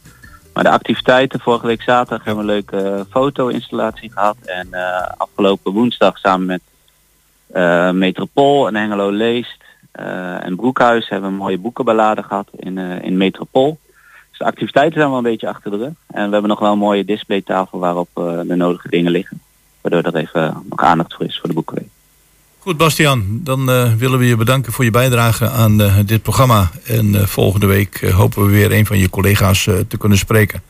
Maar de activiteiten, vorige week zaterdag hebben we een leuke foto-installatie gehad. En afgelopen woensdag samen met Metropool en Hengelo Leest en Broekhuis hebben we een mooie boekenballade gehad in, eh, in Metropool. Dus de activiteiten zijn wel een beetje achter de rug. En we hebben nog wel een mooie displaytafel waarop eh, de nodige dingen liggen. Waardoor er even nog aandacht voor is voor de boekenweek. Goed, Bastiaan, dan eh, willen we je bedanken voor je bijdrage aan eh, dit programma. En eh, volgende week eh, hopen we weer een van je collega's eh, te kunnen spreken.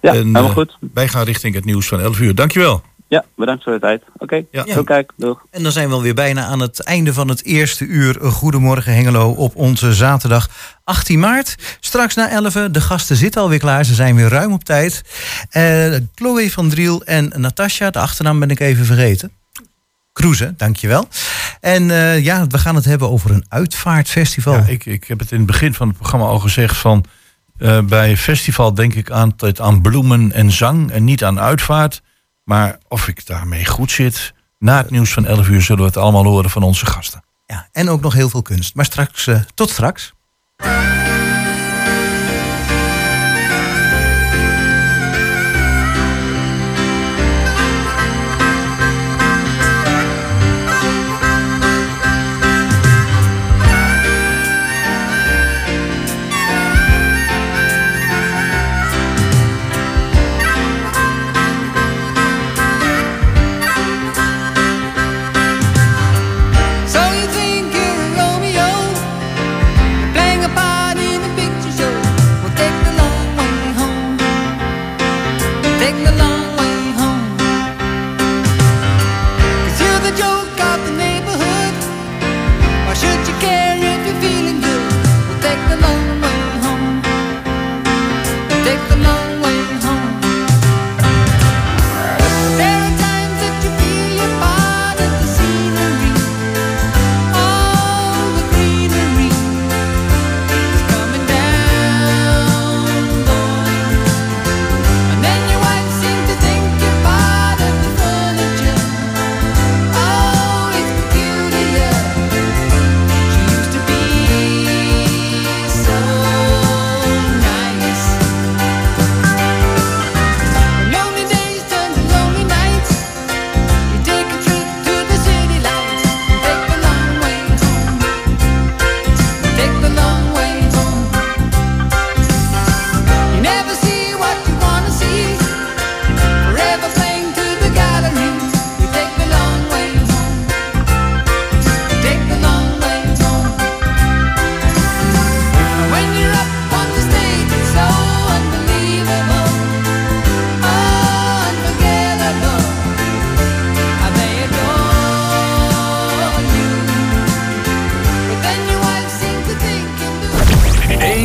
Ja, En, helemaal eh, goed. Wij gaan richting het nieuws van 11 uur. Dankjewel. Ja, bedankt voor de tijd. Oké, Ja. zo kijk, doeg. En dan zijn we alweer bijna aan het einde van het eerste uur Goedemorgen Hengelo op onze zaterdag 18 maart. Straks na 11, de gasten zitten alweer klaar, ze zijn weer ruim op tijd. Eh Chloe van Driel en Natasja, de achternaam ben ik even vergeten. Kroeze, dankjewel. En eh, ja, we gaan het hebben over een uitvaartfestival. Ja, ik, ik heb het in het begin van het programma al gezegd van... eh, bij festival denk ik altijd aan bloemen en zang en niet aan uitvaart. Maar of ik daarmee goed zit... Na het nieuws van 11 uur zullen we het allemaal horen van onze gasten. Ja, en ook nog heel veel kunst. Maar straks, eh, tot straks.